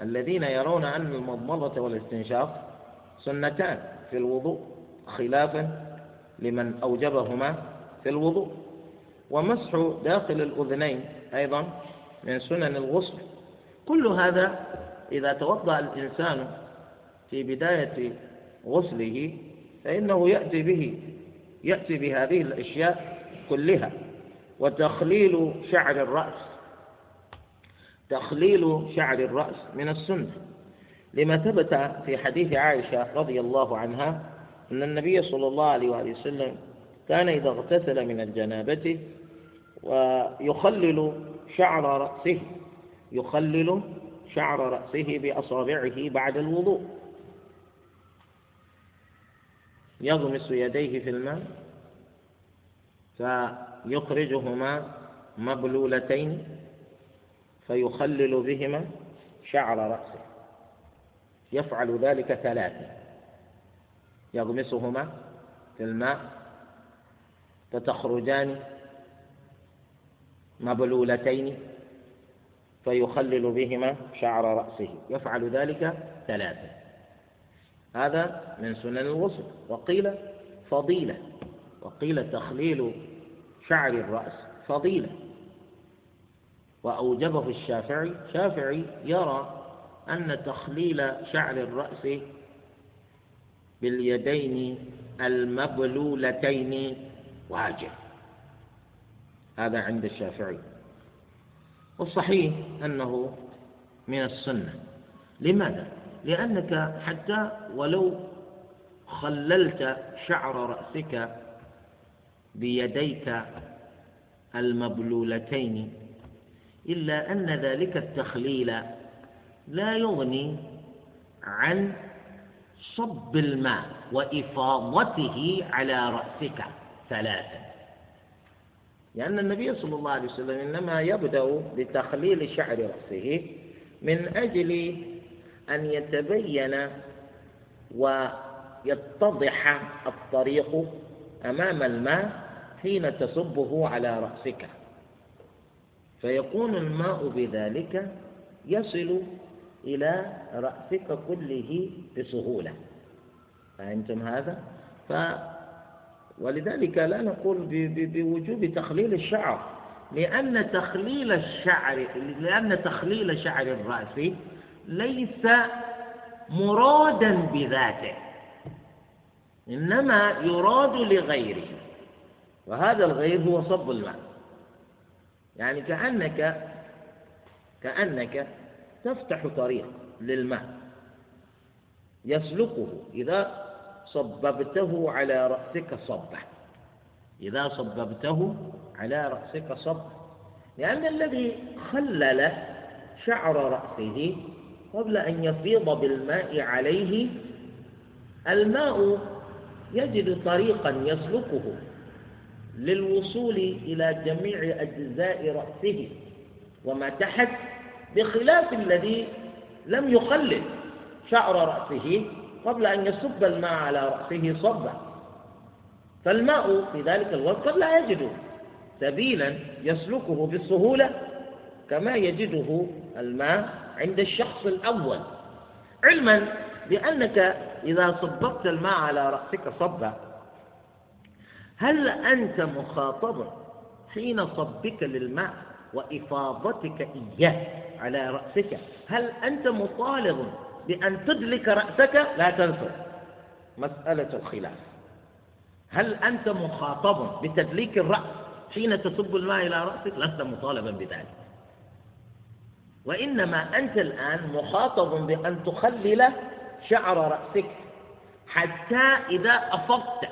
الذين يرون أن المضمضة والاستنشاق سنتان في الوضوء خلافا لمن أوجبهما في الوضوء. ومسح داخل الأذنين أيضا من سنن الغسل. كل هذا إذا توضأ الإنسان في بداية غسله فإنه يأتي به يأتي بهذه الأشياء كلها. وتخليل شعر الرأس تخليل شعر الرأس من السنة. لما ثبت في حديث عائشة رضي الله عنها أن النبي صلى الله عليه وسلم كان إذا اغتسل من الجنابة ويخلل شعر رأسه يخلل شعر رأسه بأصابعه بعد الوضوء. يغمس يديه في الماء فيخرجهما مبلولتين فيخلل بهما شعر رأسه. يفعل ذلك ثلاثة. يغمسهما في الماء فتخرجان مبلولتين فيخلل بهما شعر رأسه. يفعل ذلك ثلاثة. هذا من سنن الغسل. وقيل فضيلة وقيل تخليل شعر الرأس فضيلة. وأوجبه الشافعي شافعي يرى أن تخليل شعر الرأس باليدين المبلولتين واجب. هذا عند الشافعي. والصحيح أنه من السنة. لماذا؟ لأنك حتى ولو خللت شعر رأسك بيديك المبلولتين إلا أن ذلك التخليل لا يغني عن صب الماء وإفاضته على رأسك ثلاثا. لأن النبي صلى الله عليه وسلم إنما يبدأ بتخليل شعر رأسه من أجل أن يتبين ويتضح الطريق أمام الماء حين تصبه على رأسك فيكون الماء بذلك يصل إلى رأسك كله بسهولة فهمتم هذا؟ ف ولذلك لا نقول بوجوب تخليل الشعر لأن تخليل الشعر لأن تخليل شعر الرأس ليس مرادا بذاته إنما يراد لغيره وهذا الغير هو صب الماء. يعني كأنك كأنك تفتح طريق للماء يسلكه إذا صببته على رأسك صبة إذا صببته على رأسك صب. لأن الذي خلل شعر رأسه قبل أن يفيض بالماء عليه الماء يجد طريقا يسلكه للوصول إلى جميع أجزاء رأسه وما تحت بخلاف الذي لم يخلل شعر رأسه قبل أن يصب الماء على رأسه صبا. فالماء في ذلك الوقت قد لا يجد سبيلا يسلكه بالسهولة كما يجده الماء عند الشخص الأول. علما بأنك إذا صببت الماء على رأسك صبا هل أنت مخاطب حين صبك للماء وإفاضتك إياه على رأسك؟ هل أنت مطالب بأن تدلك رأسك؟ لا تنسى مسألة الخلاف. هل أنت مخاطب بتدليك الرأس حين تصب الماء إلى رأسك؟ لست مطالبا بذلك. وإنما أنت الآن مخاطب بأن تخلل شعر رأسك حتى إذا أفضت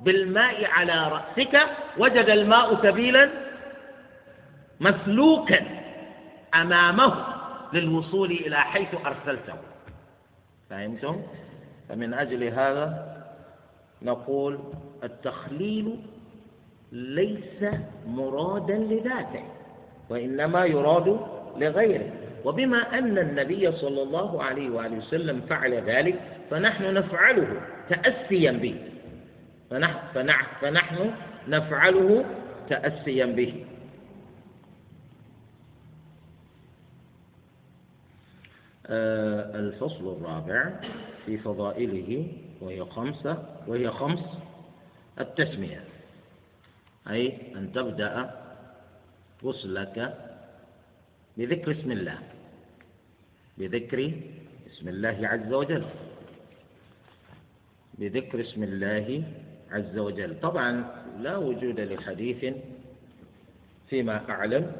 بالماء على رأسك وجد الماء سبيلا مسلوكا أمامه للوصول إلى حيث أرسلته فهمتم؟ فمن أجل هذا نقول التخليل ليس مرادا لذاته وإنما يراد لغيره. وبما أن النبي صلى الله عليه وآله وسلم فعل ذلك فنحن نفعله تأسيا به. فنحن, فنحن نفعله تأسيا به. آه، الفصل الرابع في فضائله وهي خمسة وهي خمس التسمية. أي أن تبدأ غسلك بذكر اسم الله. بذكر اسم الله عز وجل. بذكر اسم الله عز وجل. طبعا لا وجود لحديث فيما أعلم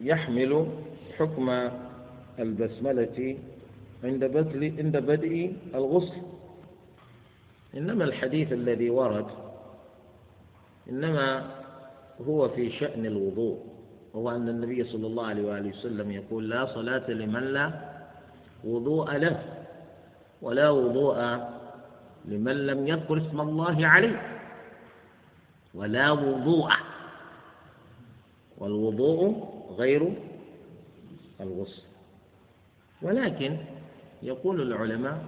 يحمل حكم البسملة عند بدء عند بدء الغسل. إنما الحديث الذي ورد إنما هو في شأن الوضوء. وهو أن النبي صلى الله عليه وآله وسلم يقول لا صلاة لمن لا وضوء له ولا وضوء لمن لم يذكر اسم الله عليه ولا وضوء. والوضوء غير الغسل. ولكن يقول العلماء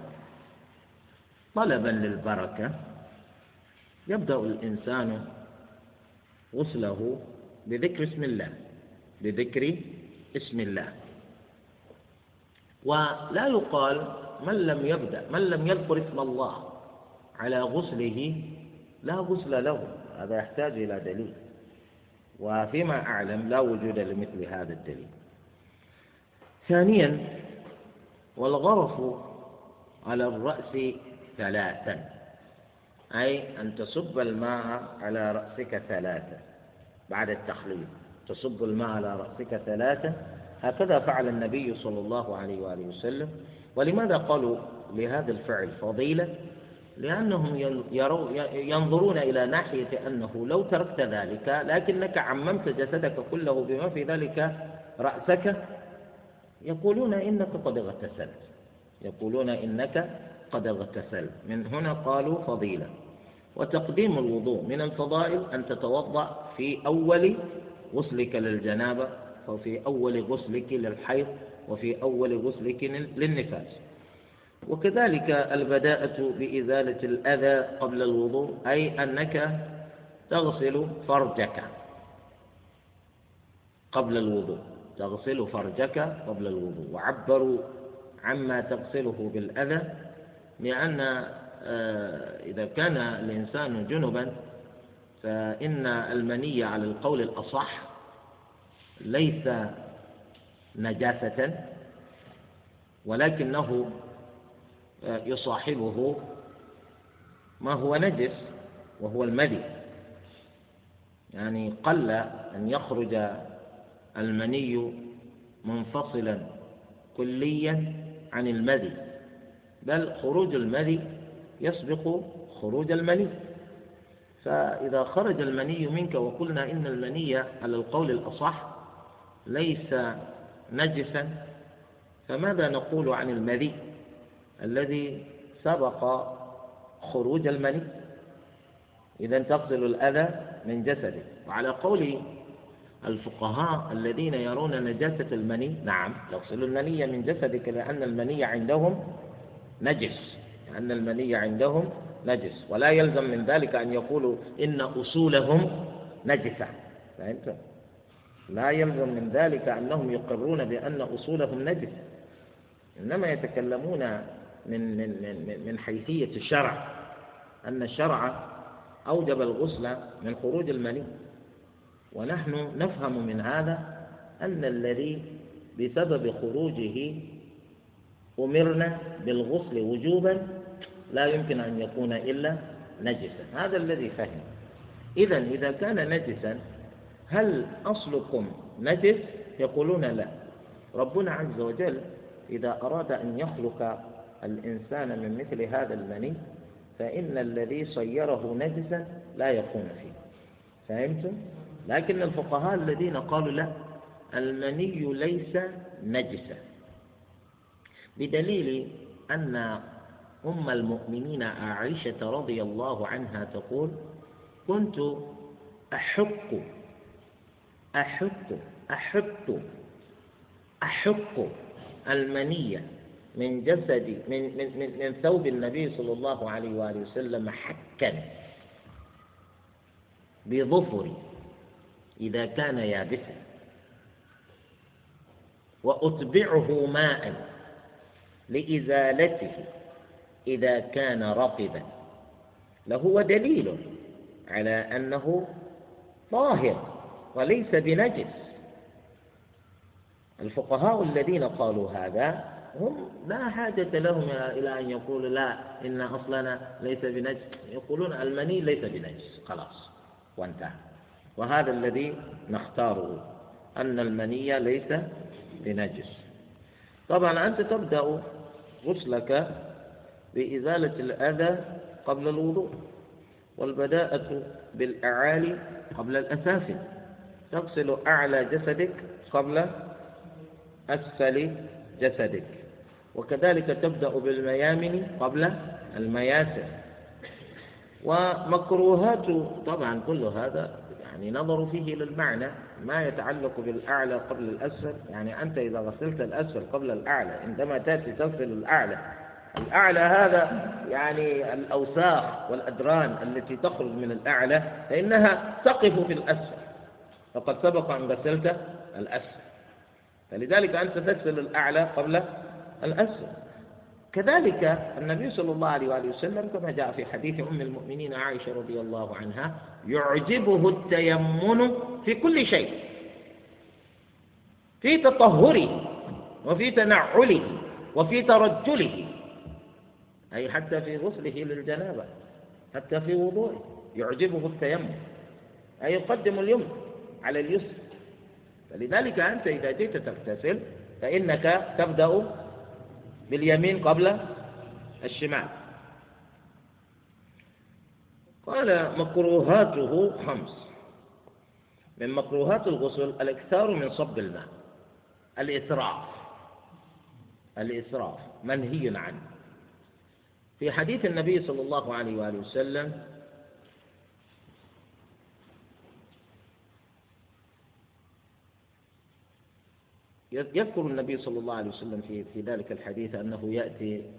طلبا للبركة يبدأ الإنسان غسله بذكر اسم الله. بذكر اسم الله. ولا يقال من لم يبدأ من لم يذكر اسم الله على غسله لا غسل له. هذا يحتاج إلى دليل. وفيما أعلم لا وجود لمثل هذا الدليل. ثانيا والغرف على الرأس ثلاثا. أي أن تصب الماء على رأسك ثلاثة بعد التخليل تصب الماء على رأسك ثلاثة. هكذا فعل النبي صلى الله عليه وآله وسلم. ولماذا قالوا لهذا الفعل فضيلة؟ لأنهم يروا ينظرون إلى ناحية أنه لو تركت ذلك لكنك عممت جسدك كله بما في ذلك رأسك. يقولون إنك قد اغتسلت. يقولون إنك قد اغتسلت. من هنا قالوا فضيلة. وتقديم الوضوء من الفضائل أن تتوضأ في أول غسلك للجنابة وفي أول غسلك للحيض وفي أول غسلك للنفاس. وكذلك البداءة بإزالة الأذى قبل الوضوء أي أنك تغسل فرجك قبل الوضوء. تغسل فرجك قبل الوضوء. وعبروا عما تغسله بالأذى لأن آه، إذا كان الإنسان جنبا فإن المني على القول الأصح ليس نجاسة ولكنه آه، يصاحبه ما هو نجس وهو المدي يعني قل أن يخرج المني منفصلا كليا عن المدي بل خروج المدي يسبق خروج المني. فإذا خرج المني منك وقلنا إن المني على القول الأصح ليس نجسا فماذا نقول عن المذي الذي سبق خروج المني؟ إذا تغسل الأذى من جسده. وعلى قول الفقهاء الذين يرون نجاسة المني نعم تغسل المني من جسدك لأن المني عندهم نجس لأن المني عندهم نجس. ولا يلزم من ذلك أن يقولوا إن أصولهم نجسة. فهمت؟ لا يلزم من ذلك أنهم يقرون بأن أصولهم نجس. إنما يتكلمون من من من من حيثية الشرع. أن الشرع أوجب الغسل من خروج المني. ونحن نفهم من هذا أن الذي بسبب خروجه أمرنا بالغسل وجوبا لا يمكن أن يكون إلا نجسا. هذا الذي فهم. إذا إذا كان نجسا هل أصلكم نجس؟ يقولون لا. ربنا عز وجل إذا أراد أن يخلق الإنسان من مثل هذا المني فإن الذي صيره نجسا لا يكون فيه. فهمتم؟ لكن الفقهاء الذين قالوا لا المني ليس نجسا. بدليل أن أم المؤمنين عائشة رضي الله عنها تقول كنت أحق أحط أحط أحق المنية من جسد من من من, من ثوب النبي صلى الله عليه وآله وسلم حكا بظفري إذا كان يابسا. وأتبعه ماء لإزالته. إذا كان رطبا لهو دليل على أنه طاهر وليس بنجس. الفقهاء الذين قالوا هذا هم لا حاجة لهم إلى أن يقولوا لا إن أصلنا ليس بنجس. يقولون المني ليس بنجس. خلاص وانتهى. وهذا الذي نختاره أن المني ليس بنجس. طبعا أنت تبدأ غسلك بإزالة الأذى قبل الوضوء والبداءة بالأعالي قبل الأسافل تغسل أعلى جسدك قبل أسفل جسدك. وكذلك تبدأ بالميامن قبل المياسر. ومكروهات طبعا كل هذا يعني نظروا فيه للمعنى ما يتعلق بالأعلى قبل الأسفل. يعني أنت إذا غسلت الأسفل قبل الأعلى عندما تأتي تغسل الأعلى الأعلى هذا يعني الأوساخ والأدران التي تخرج من الأعلى فإنها تقف في الأسفل. فقد سبق أن غسلت الأسفل. فلذلك أنت تغسل الأعلى قبل الأسفل. كذلك النبي صلى الله عليه وآله وسلم كما جاء في حديث أم المؤمنين عائشة رضي الله عنها يعجبه التيمن في كل شيء. في تطهره وفي تنعله وفي ترجله. أي حتى في غسله للجنابة حتى في وضوءه يعجبه التيمم أي يقدم اليمن على اليسر. فلذلك أنت إذا جئت تغتسل فإنك تبدأ باليمين قبل الشمال. قال مكروهاته خمس. من مكروهات الغسل الإكثار من صب الماء. الإسراف. الإسراف. منهي عنه. في حديث النبي صلى الله عليه وآله وسلم يذكر النبي صلى الله عليه وسلم في في ذلك الحديث أنه يأتي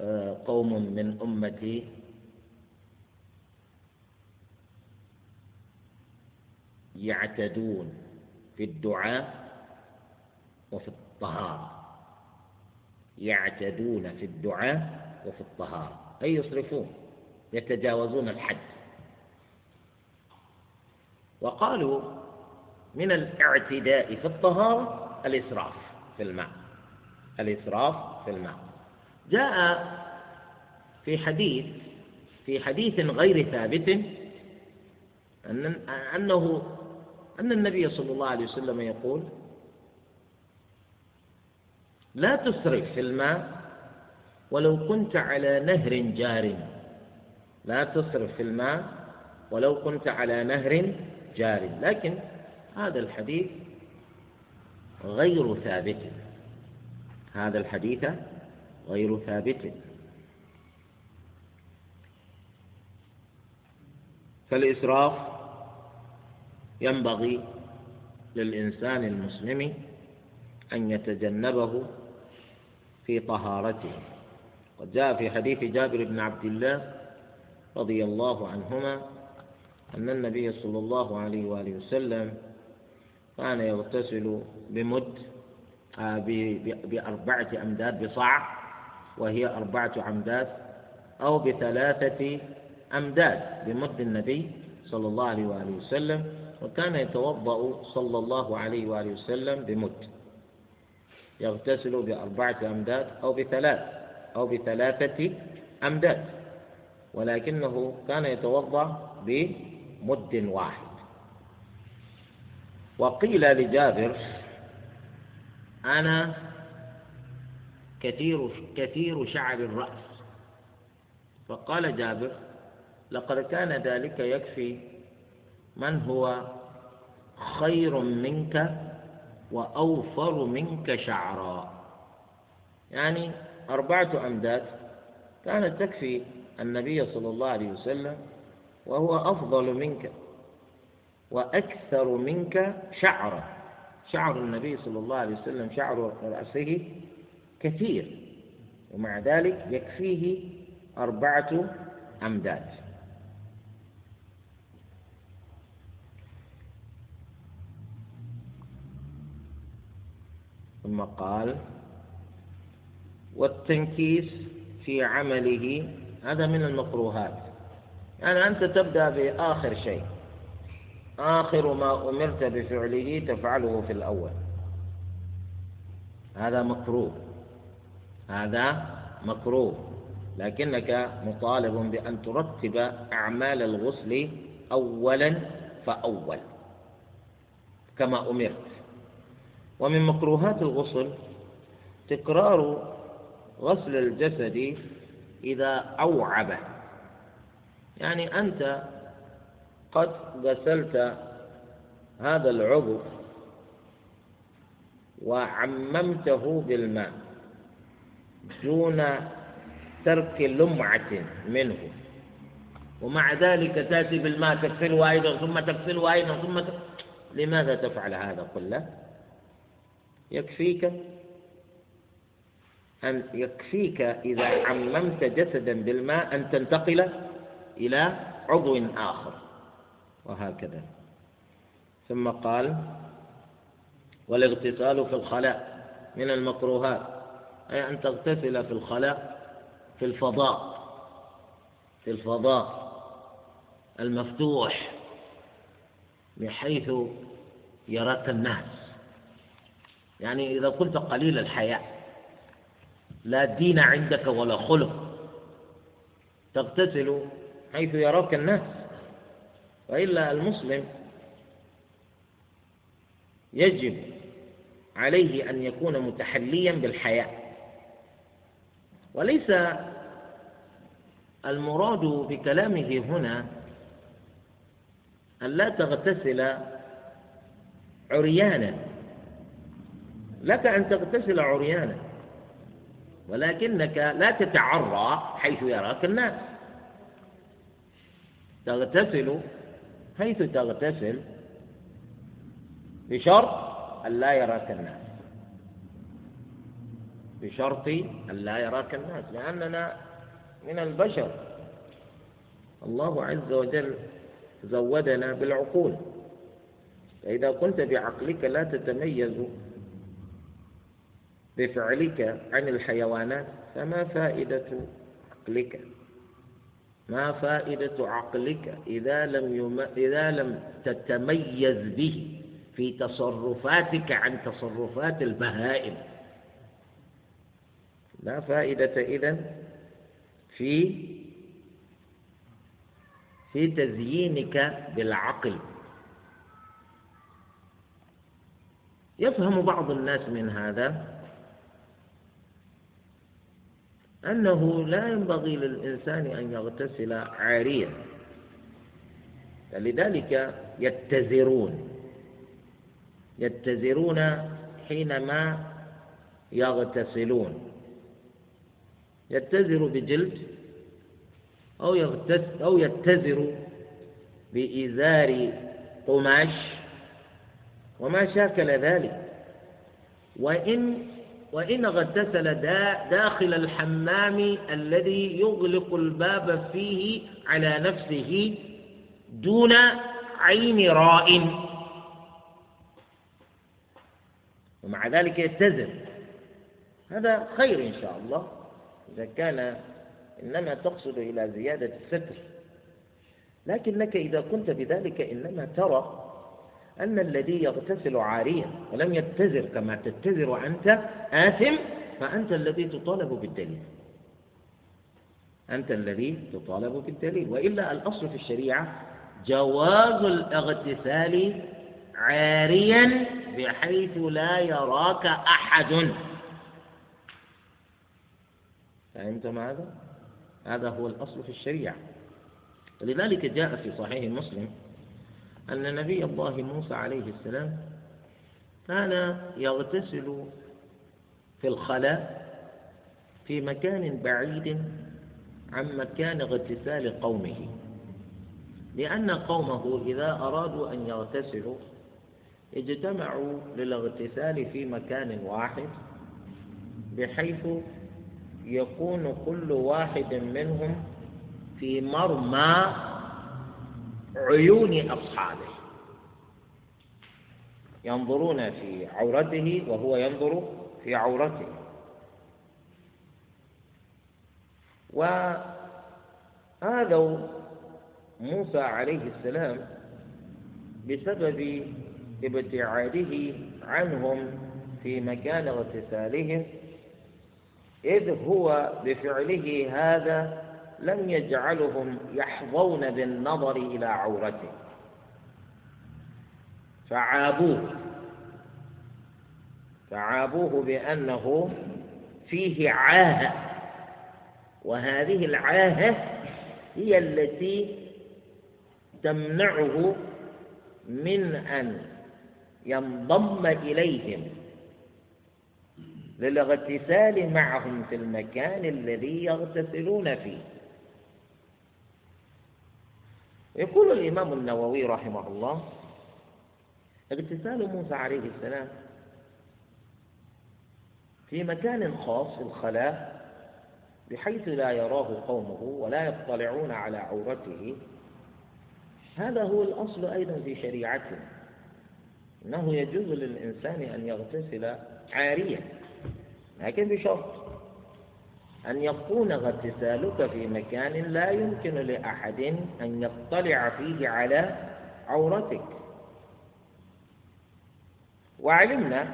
آه، قوم من أمتي يعتدون في الدعاء وفي الطهارة. يعتدون في الدعاء وفي الطهارة أي يصرفون يتجاوزون الحد. وقالوا من الاعتداء في الطهارة الإسراف في الماء. الإسراف في الماء. جاء في حديث في حديث غير ثابت أن أنه أن النبي صلى الله عليه وسلم يقول لا تسرف في الماء ولو كنت على نهر جار. لا تصرف في الماء ولو كنت على نهر جار. لكن هذا الحديث غير ثابت. هذا الحديث غير ثابت. فالإسراف ينبغي للإنسان المسلم أن يتجنبه في طهارته. قد جاء في حديث جابر بن عبد الله رضي الله عنهما أن النبي صلى الله عليه وآله وسلم كان يغتسل بمد آه، بأربعة أمداد بصاع وهي أربعة أمداد أو بثلاثة أمداد بمد النبي صلى الله عليه وآله وسلم وكان يتوضأ صلى الله عليه وآله وسلم بمد. يغتسل بأربعة أمداد أو بثلاث. أو بثلاثة أمداد ولكنه كان يتوضأ بمد واحد. وقيل لجابر أنا كثير كثير شعر الرأس. فقال جابر لقد كان ذلك يكفي من هو خير منك وأوفر منك شعرا. يعني أربعة أمداد كانت تكفي النبي صلى الله عليه وسلم وهو أفضل منك وأكثر منك شعرا. شعر النبي صلى الله عليه وسلم شعر رأسه كثير ومع ذلك يكفيه أربعة أمداد. ثم قال والتنكيس في عمله هذا من المكروهات. يعني أنت تبدأ بآخر شيء. آخر ما أمرت بفعله تفعله في الأول. هذا مكروه. هذا مكروه. لكنك مطالب بأن ترتب أعمال الغسل أولا فأول. كما أمرت. ومن مكروهات الغسل تكرار غسل الجسد إذا أوعب. يعني أنت قد غسلت هذا العضو وعممته بالماء دون ترك لمعة منه. ومع ذلك تأتي بالماء تغسله أيضا ثم تغسله أيضا ثم ت... لماذا تفعل هذا؟ كله؟ يكفيك أن يكفيك إذا عممت جسدا بالماء أن تنتقل إلى عضو آخر. وهكذا. ثم قال والاغتسال في الخلاء من المكروهات. أي أن تغتسل في الخلاء في الفضاء. في الفضاء المفتوح بحيث يراك الناس. يعني إذا كنت قليل الحياء لا دين عندك ولا خلق. تغتسل حيث يراك الناس. وإلا المسلم يجب عليه أن يكون متحليا بالحياء وليس المراد بكلامه هنا أن لا تغتسل عريانا. لك أن تغتسل عريانا. ولكنك لا تتعرى حيث يراك الناس. تغتسل حيث تغتسل بشرط أن لا يراك الناس. بشرط أن لا يراك الناس. لأننا من البشر. الله عز وجل زودنا بالعقول. فإذا كنت بعقلك لا تتميز بفعلك عن الحيوانات فما فائدة عقلك؟ ما فائدة عقلك إذا لم يم... إذا لم تتميز به في تصرفاتك عن تصرفات البهائم؟ لا فائدة إذن في في تزيينك بالعقل. يفهم بعض الناس من هذا أنه لا ينبغي للإنسان أن يغتسل عاريا. فلذلك يتزرون. يتزرون حينما يغتسلون. يتزر بجلد أو يغتس أو يتزر بإزار قماش. وما شاكل ذلك. وإن وإن اغتسل داخل الحمام الذي يغلق الباب فيه على نفسه دون عين راء. ومع ذلك يتزر هذا خير إن شاء الله. إذا كان إنما تقصد إلى زيادة الستر. لكنك إذا كنت بذلك إنما ترى أن الذي يغتسل عاريا ولم يتزر كما تتزر أنت آثم فأنت الذي تطالب بالدليل. أنت الذي تطالب بالدليل. وإلا الأصل في الشريعة جواز الاغتسال عاريا بحيث لا يراك أحد. فهمتم هذا؟ هذا هو الأصل في الشريعة. ولذلك جاء في صحيح مسلم أن نبي الله موسى عليه السلام كان يغتسل في الخلاء في مكان بعيد عن مكان اغتسال قومه. لأن قومه إذا أرادوا أن يغتسلوا اجتمعوا للاغتسال في مكان واحد بحيث يكون كل واحد منهم في مرمى عيون أصحابه. ينظرون في عورته وهو ينظر في عورته. وهذا موسى عليه السلام بسبب ابتعاده عنهم في مكان اغتسالهم إذ هو بفعله هذا لم يجعلهم يحظون بالنظر إلى عورته. فعابوه. فعابوه بأنه فيه عاهة وهذه العاهة هي التي تمنعه من أن ينضم إليهم. للاغتسال معهم في المكان الذي يغتسلون فيه. يقول الإمام النووي رحمه الله اغتسال موسى عليه السلام في مكان خاص في الخلاء بحيث لا يراه قومه ولا يطلعون على عورته. هذا هو الأصل أيضا في شريعتنا أنه يجوز للإنسان أن يغتسل عاريا لكن بشرط أن يكون اغتسالك في مكان لا يمكن لأحد أن يطلع فيه على عورتك. وعلمنا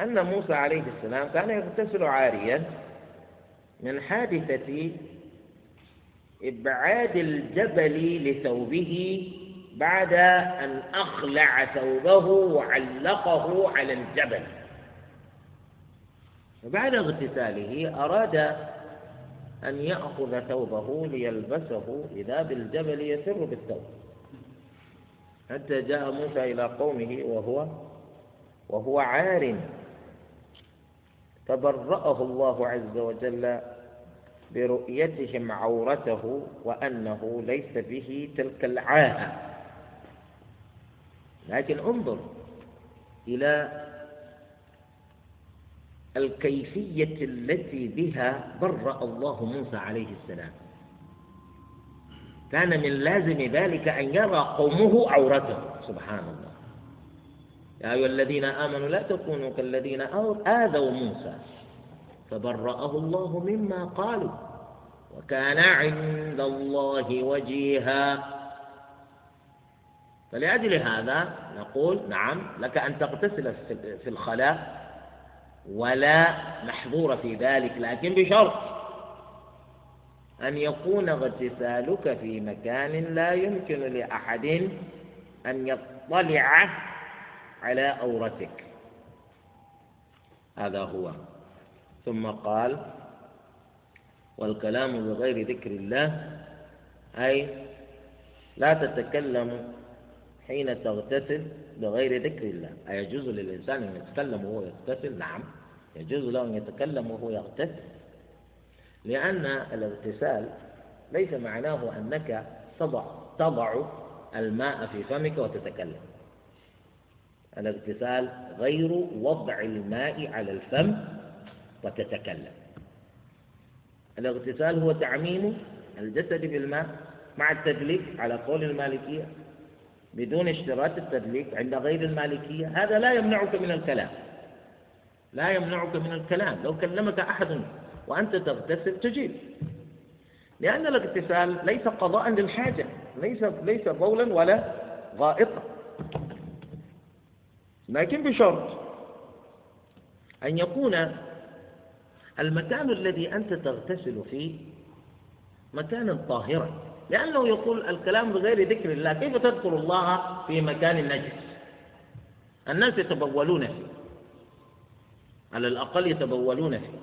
أن موسى عليه السلام كان يغتسل عاريا من حادثة إبعاد الجبل لثوبه بعد أن أخلع ثوبه وعلقه على الجبل. وبعد اغتساله أراد أن يأخذ ثوبه ليلبسه إذا بالجبل يسر بالثوب. حتى جاء موسى إلى قومه وهو وهو عار. فبرأه الله عز وجل برؤيتهم عورته وأنه ليس به تلك العاهة. لكن انظر إلى الكيفية التي بها برأ الله موسى عليه السلام. كان من لازم ذلك أن يرى قومه عورته. سبحان الله. يا أيها الذين آمنوا لا تكونوا كالذين آذوا موسى. فبرأه الله مما قالوا. وكان عند الله وجيها. فلأجل هذا نقول نعم لك أن تغتسل في الخلاء. ولا محظور في ذلك لكن بشرط أن يكون اغتسالك في مكان لا يمكن لأحد أن يطلع على أورتك هذا هو. ثم قال والكلام بغير ذكر الله أي لا تتكلم حين تغتسل بغير ذكر الله. أيجوز للإنسان أن يتكلم وهو يغتسل؟ نعم. يجوز له أن يتكلم وهو يغتسل. لأن الاغتسال ليس معناه أنك تضع تضع الماء في فمك وتتكلم. الاغتسال غير وضع الماء على الفم وتتكلم. الاغتسال هو تعميم الجسد بالماء مع التدليك على قول المالكية. بدون اشتراط التدليك عند غير المالكية. هذا لا يمنعك من الكلام. لا يمنعك من الكلام. لو كلمك أحد وأنت تغتسل تجيب. لأن الاغتسال ليس قضاء للحاجة. ليس ليس بولا ولا غائطا. لكن بشرط أن يكون المكان الذي أنت تغتسل فيه مكانا طاهرا. لأنه يقول الكلام بغير ذكر الله. كيف تذكر الله في مكان نجس؟ الناس يتبولون فيه. على الأقل يتبولون فيه.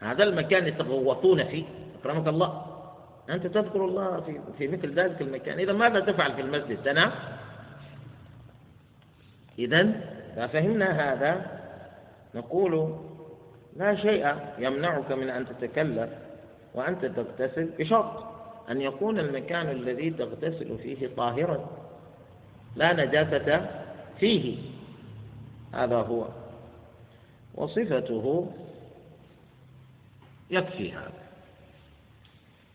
هذا المكان يتغوطون فيه. أكرمك الله. أنت تذكر الله في, في مثل ذلك المكان. إذا ماذا تفعل في المسجد؟ تنام. إذا ففهمنا هذا نقول لا شيء يمنعك من أن تتكلم وأنت تغتسل بشرط. أن يكون المكان الذي تغتسل فيه طاهرا لا نجاسة فيه. هذا هو. وصفته يكفي هذا.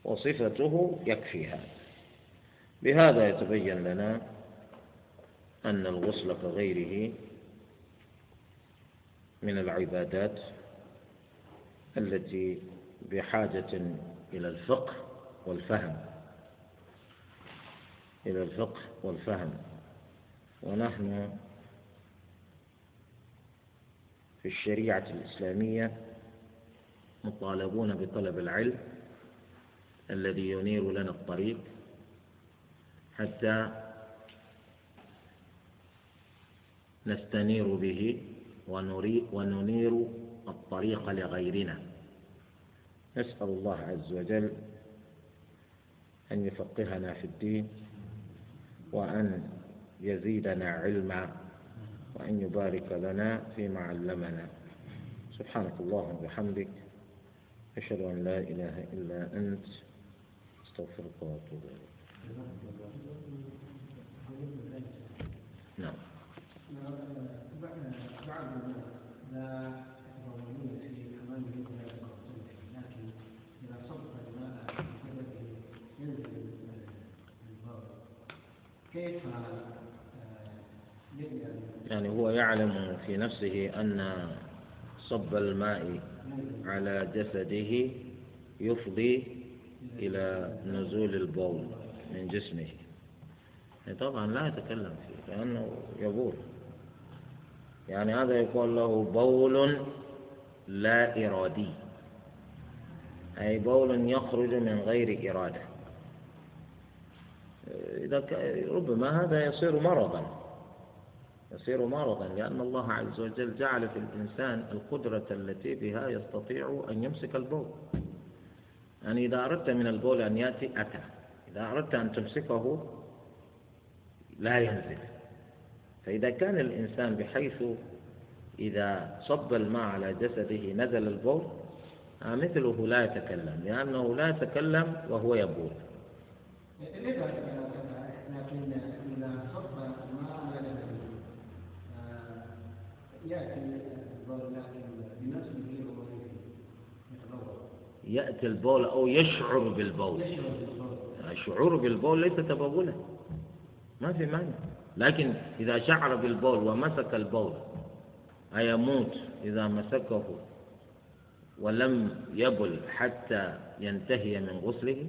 وصفته يكفي هذا. بهذا يتبين لنا أن الغسل كغيره من العبادات التي بحاجة إلى الفقه والفهم. إلى الفقه والفهم. ونحن في الشريعة الإسلامية مطالبون بطلب العلم الذي ينير لنا الطريق حتى نستنير به وننير الطريق لغيرنا. نسأل الله عز وجل أن يفقهنا في الدين وأن يزيدنا علما وأن يبارك لنا فيما علمنا. سبحانك اللهم وبحمدك أشهد أن لا إله إلا أنت أستغفرك وأتوب إليك. نعم بعد لا يتضمنون في كيف يعني هو يعلم في نفسه أن صب الماء على جسده يفضي إلى نزول البول من جسمه. يعني طبعا لا يتكلم فيه لأنه يبول. يعني هذا يقول له بول لا إرادي. أي بول يخرج من غير إرادة. إذا ربما هذا يصير مرضا. يصير مرضا لأن الله عز وجل جعل في الإنسان القدرة التي بها يستطيع أن يمسك البول. يعني إذا أردت من البول أن يأتي أتى. إذا أردت أن تمسكه لا ينزل. فإذا كان الإنسان بحيث إذا صب الماء على جسده نزل البول مثله لا يتكلم لأنه لا يتكلم وهو يبول لكن إذا صب الماء على جسده يأتي البول لكن بنفسه يأتي البول أو يشعر بالبول. الشعور بالبول ليس تبولا. ما في مانع لكن إذا شعر بالبول ومسك البول أيموت إذا مسكه ولم يبل حتى ينتهي من غسله؟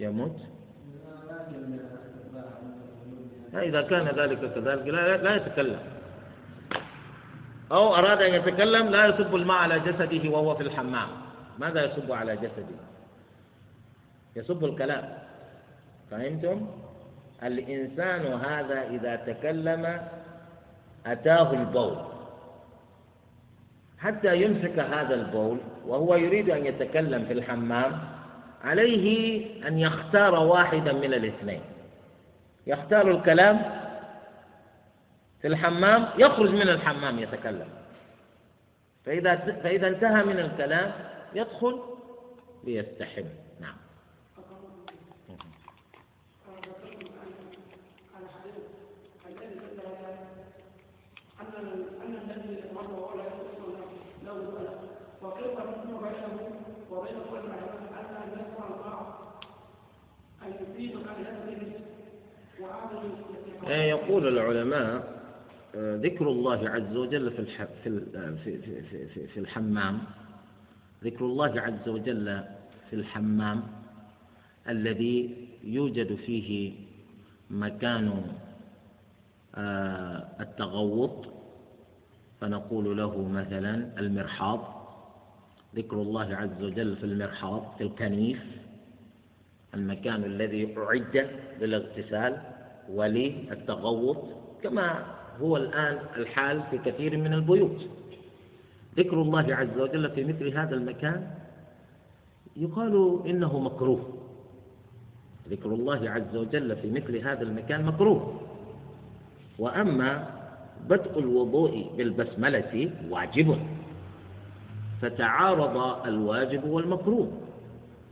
يموت؟ إذا كان ذلك كذلك لا, لا يتكلم. أو أراد أن يتكلم لا يصب الماء على جسده وهو في الحمام. ماذا يصب على جسده؟ يصب الكلام. فهمتم؟ الإنسان هذا إذا تكلم أتاه البول. حتى يمسك هذا البول وهو يريد أن يتكلم في الحمام عليه أن يختار واحدا من الاثنين. يختار الكلام في الحمام يخرج من الحمام يتكلم. فإذا فإذا انتهى من الكلام يدخل ليستحم. آه، ذكر الله عز وجل في في في في الحمام. ذكر الله عز وجل في الحمام الذي يوجد فيه مكان آه، التغوط. فنقول له مثلا المرحاض. ذكر الله عز وجل في المرحاض في الكنيف المكان الذي أعد للاغتسال وللتغوط. كما هو الآن الحال في كثير من البيوت. ذكر الله عز وجل في مثل هذا المكان يقال إنه مكروه. ذكر الله عز وجل في مثل هذا المكان مكروه. وأما بدء الوضوء بالبسملة واجب. فتعارض الواجب والمكروه.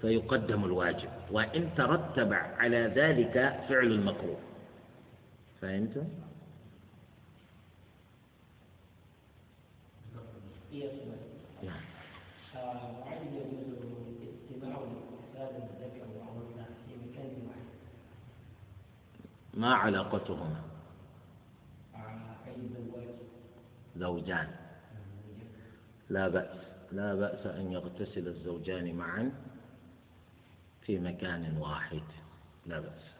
فيقدم الواجب. وإن ترتب على ذلك فعل المكروه. نعم. ما علاقتهما؟ زوجان. لا بأس. لا بأس أن يغتسل الزوجان معا في مكان واحد. لا بأس.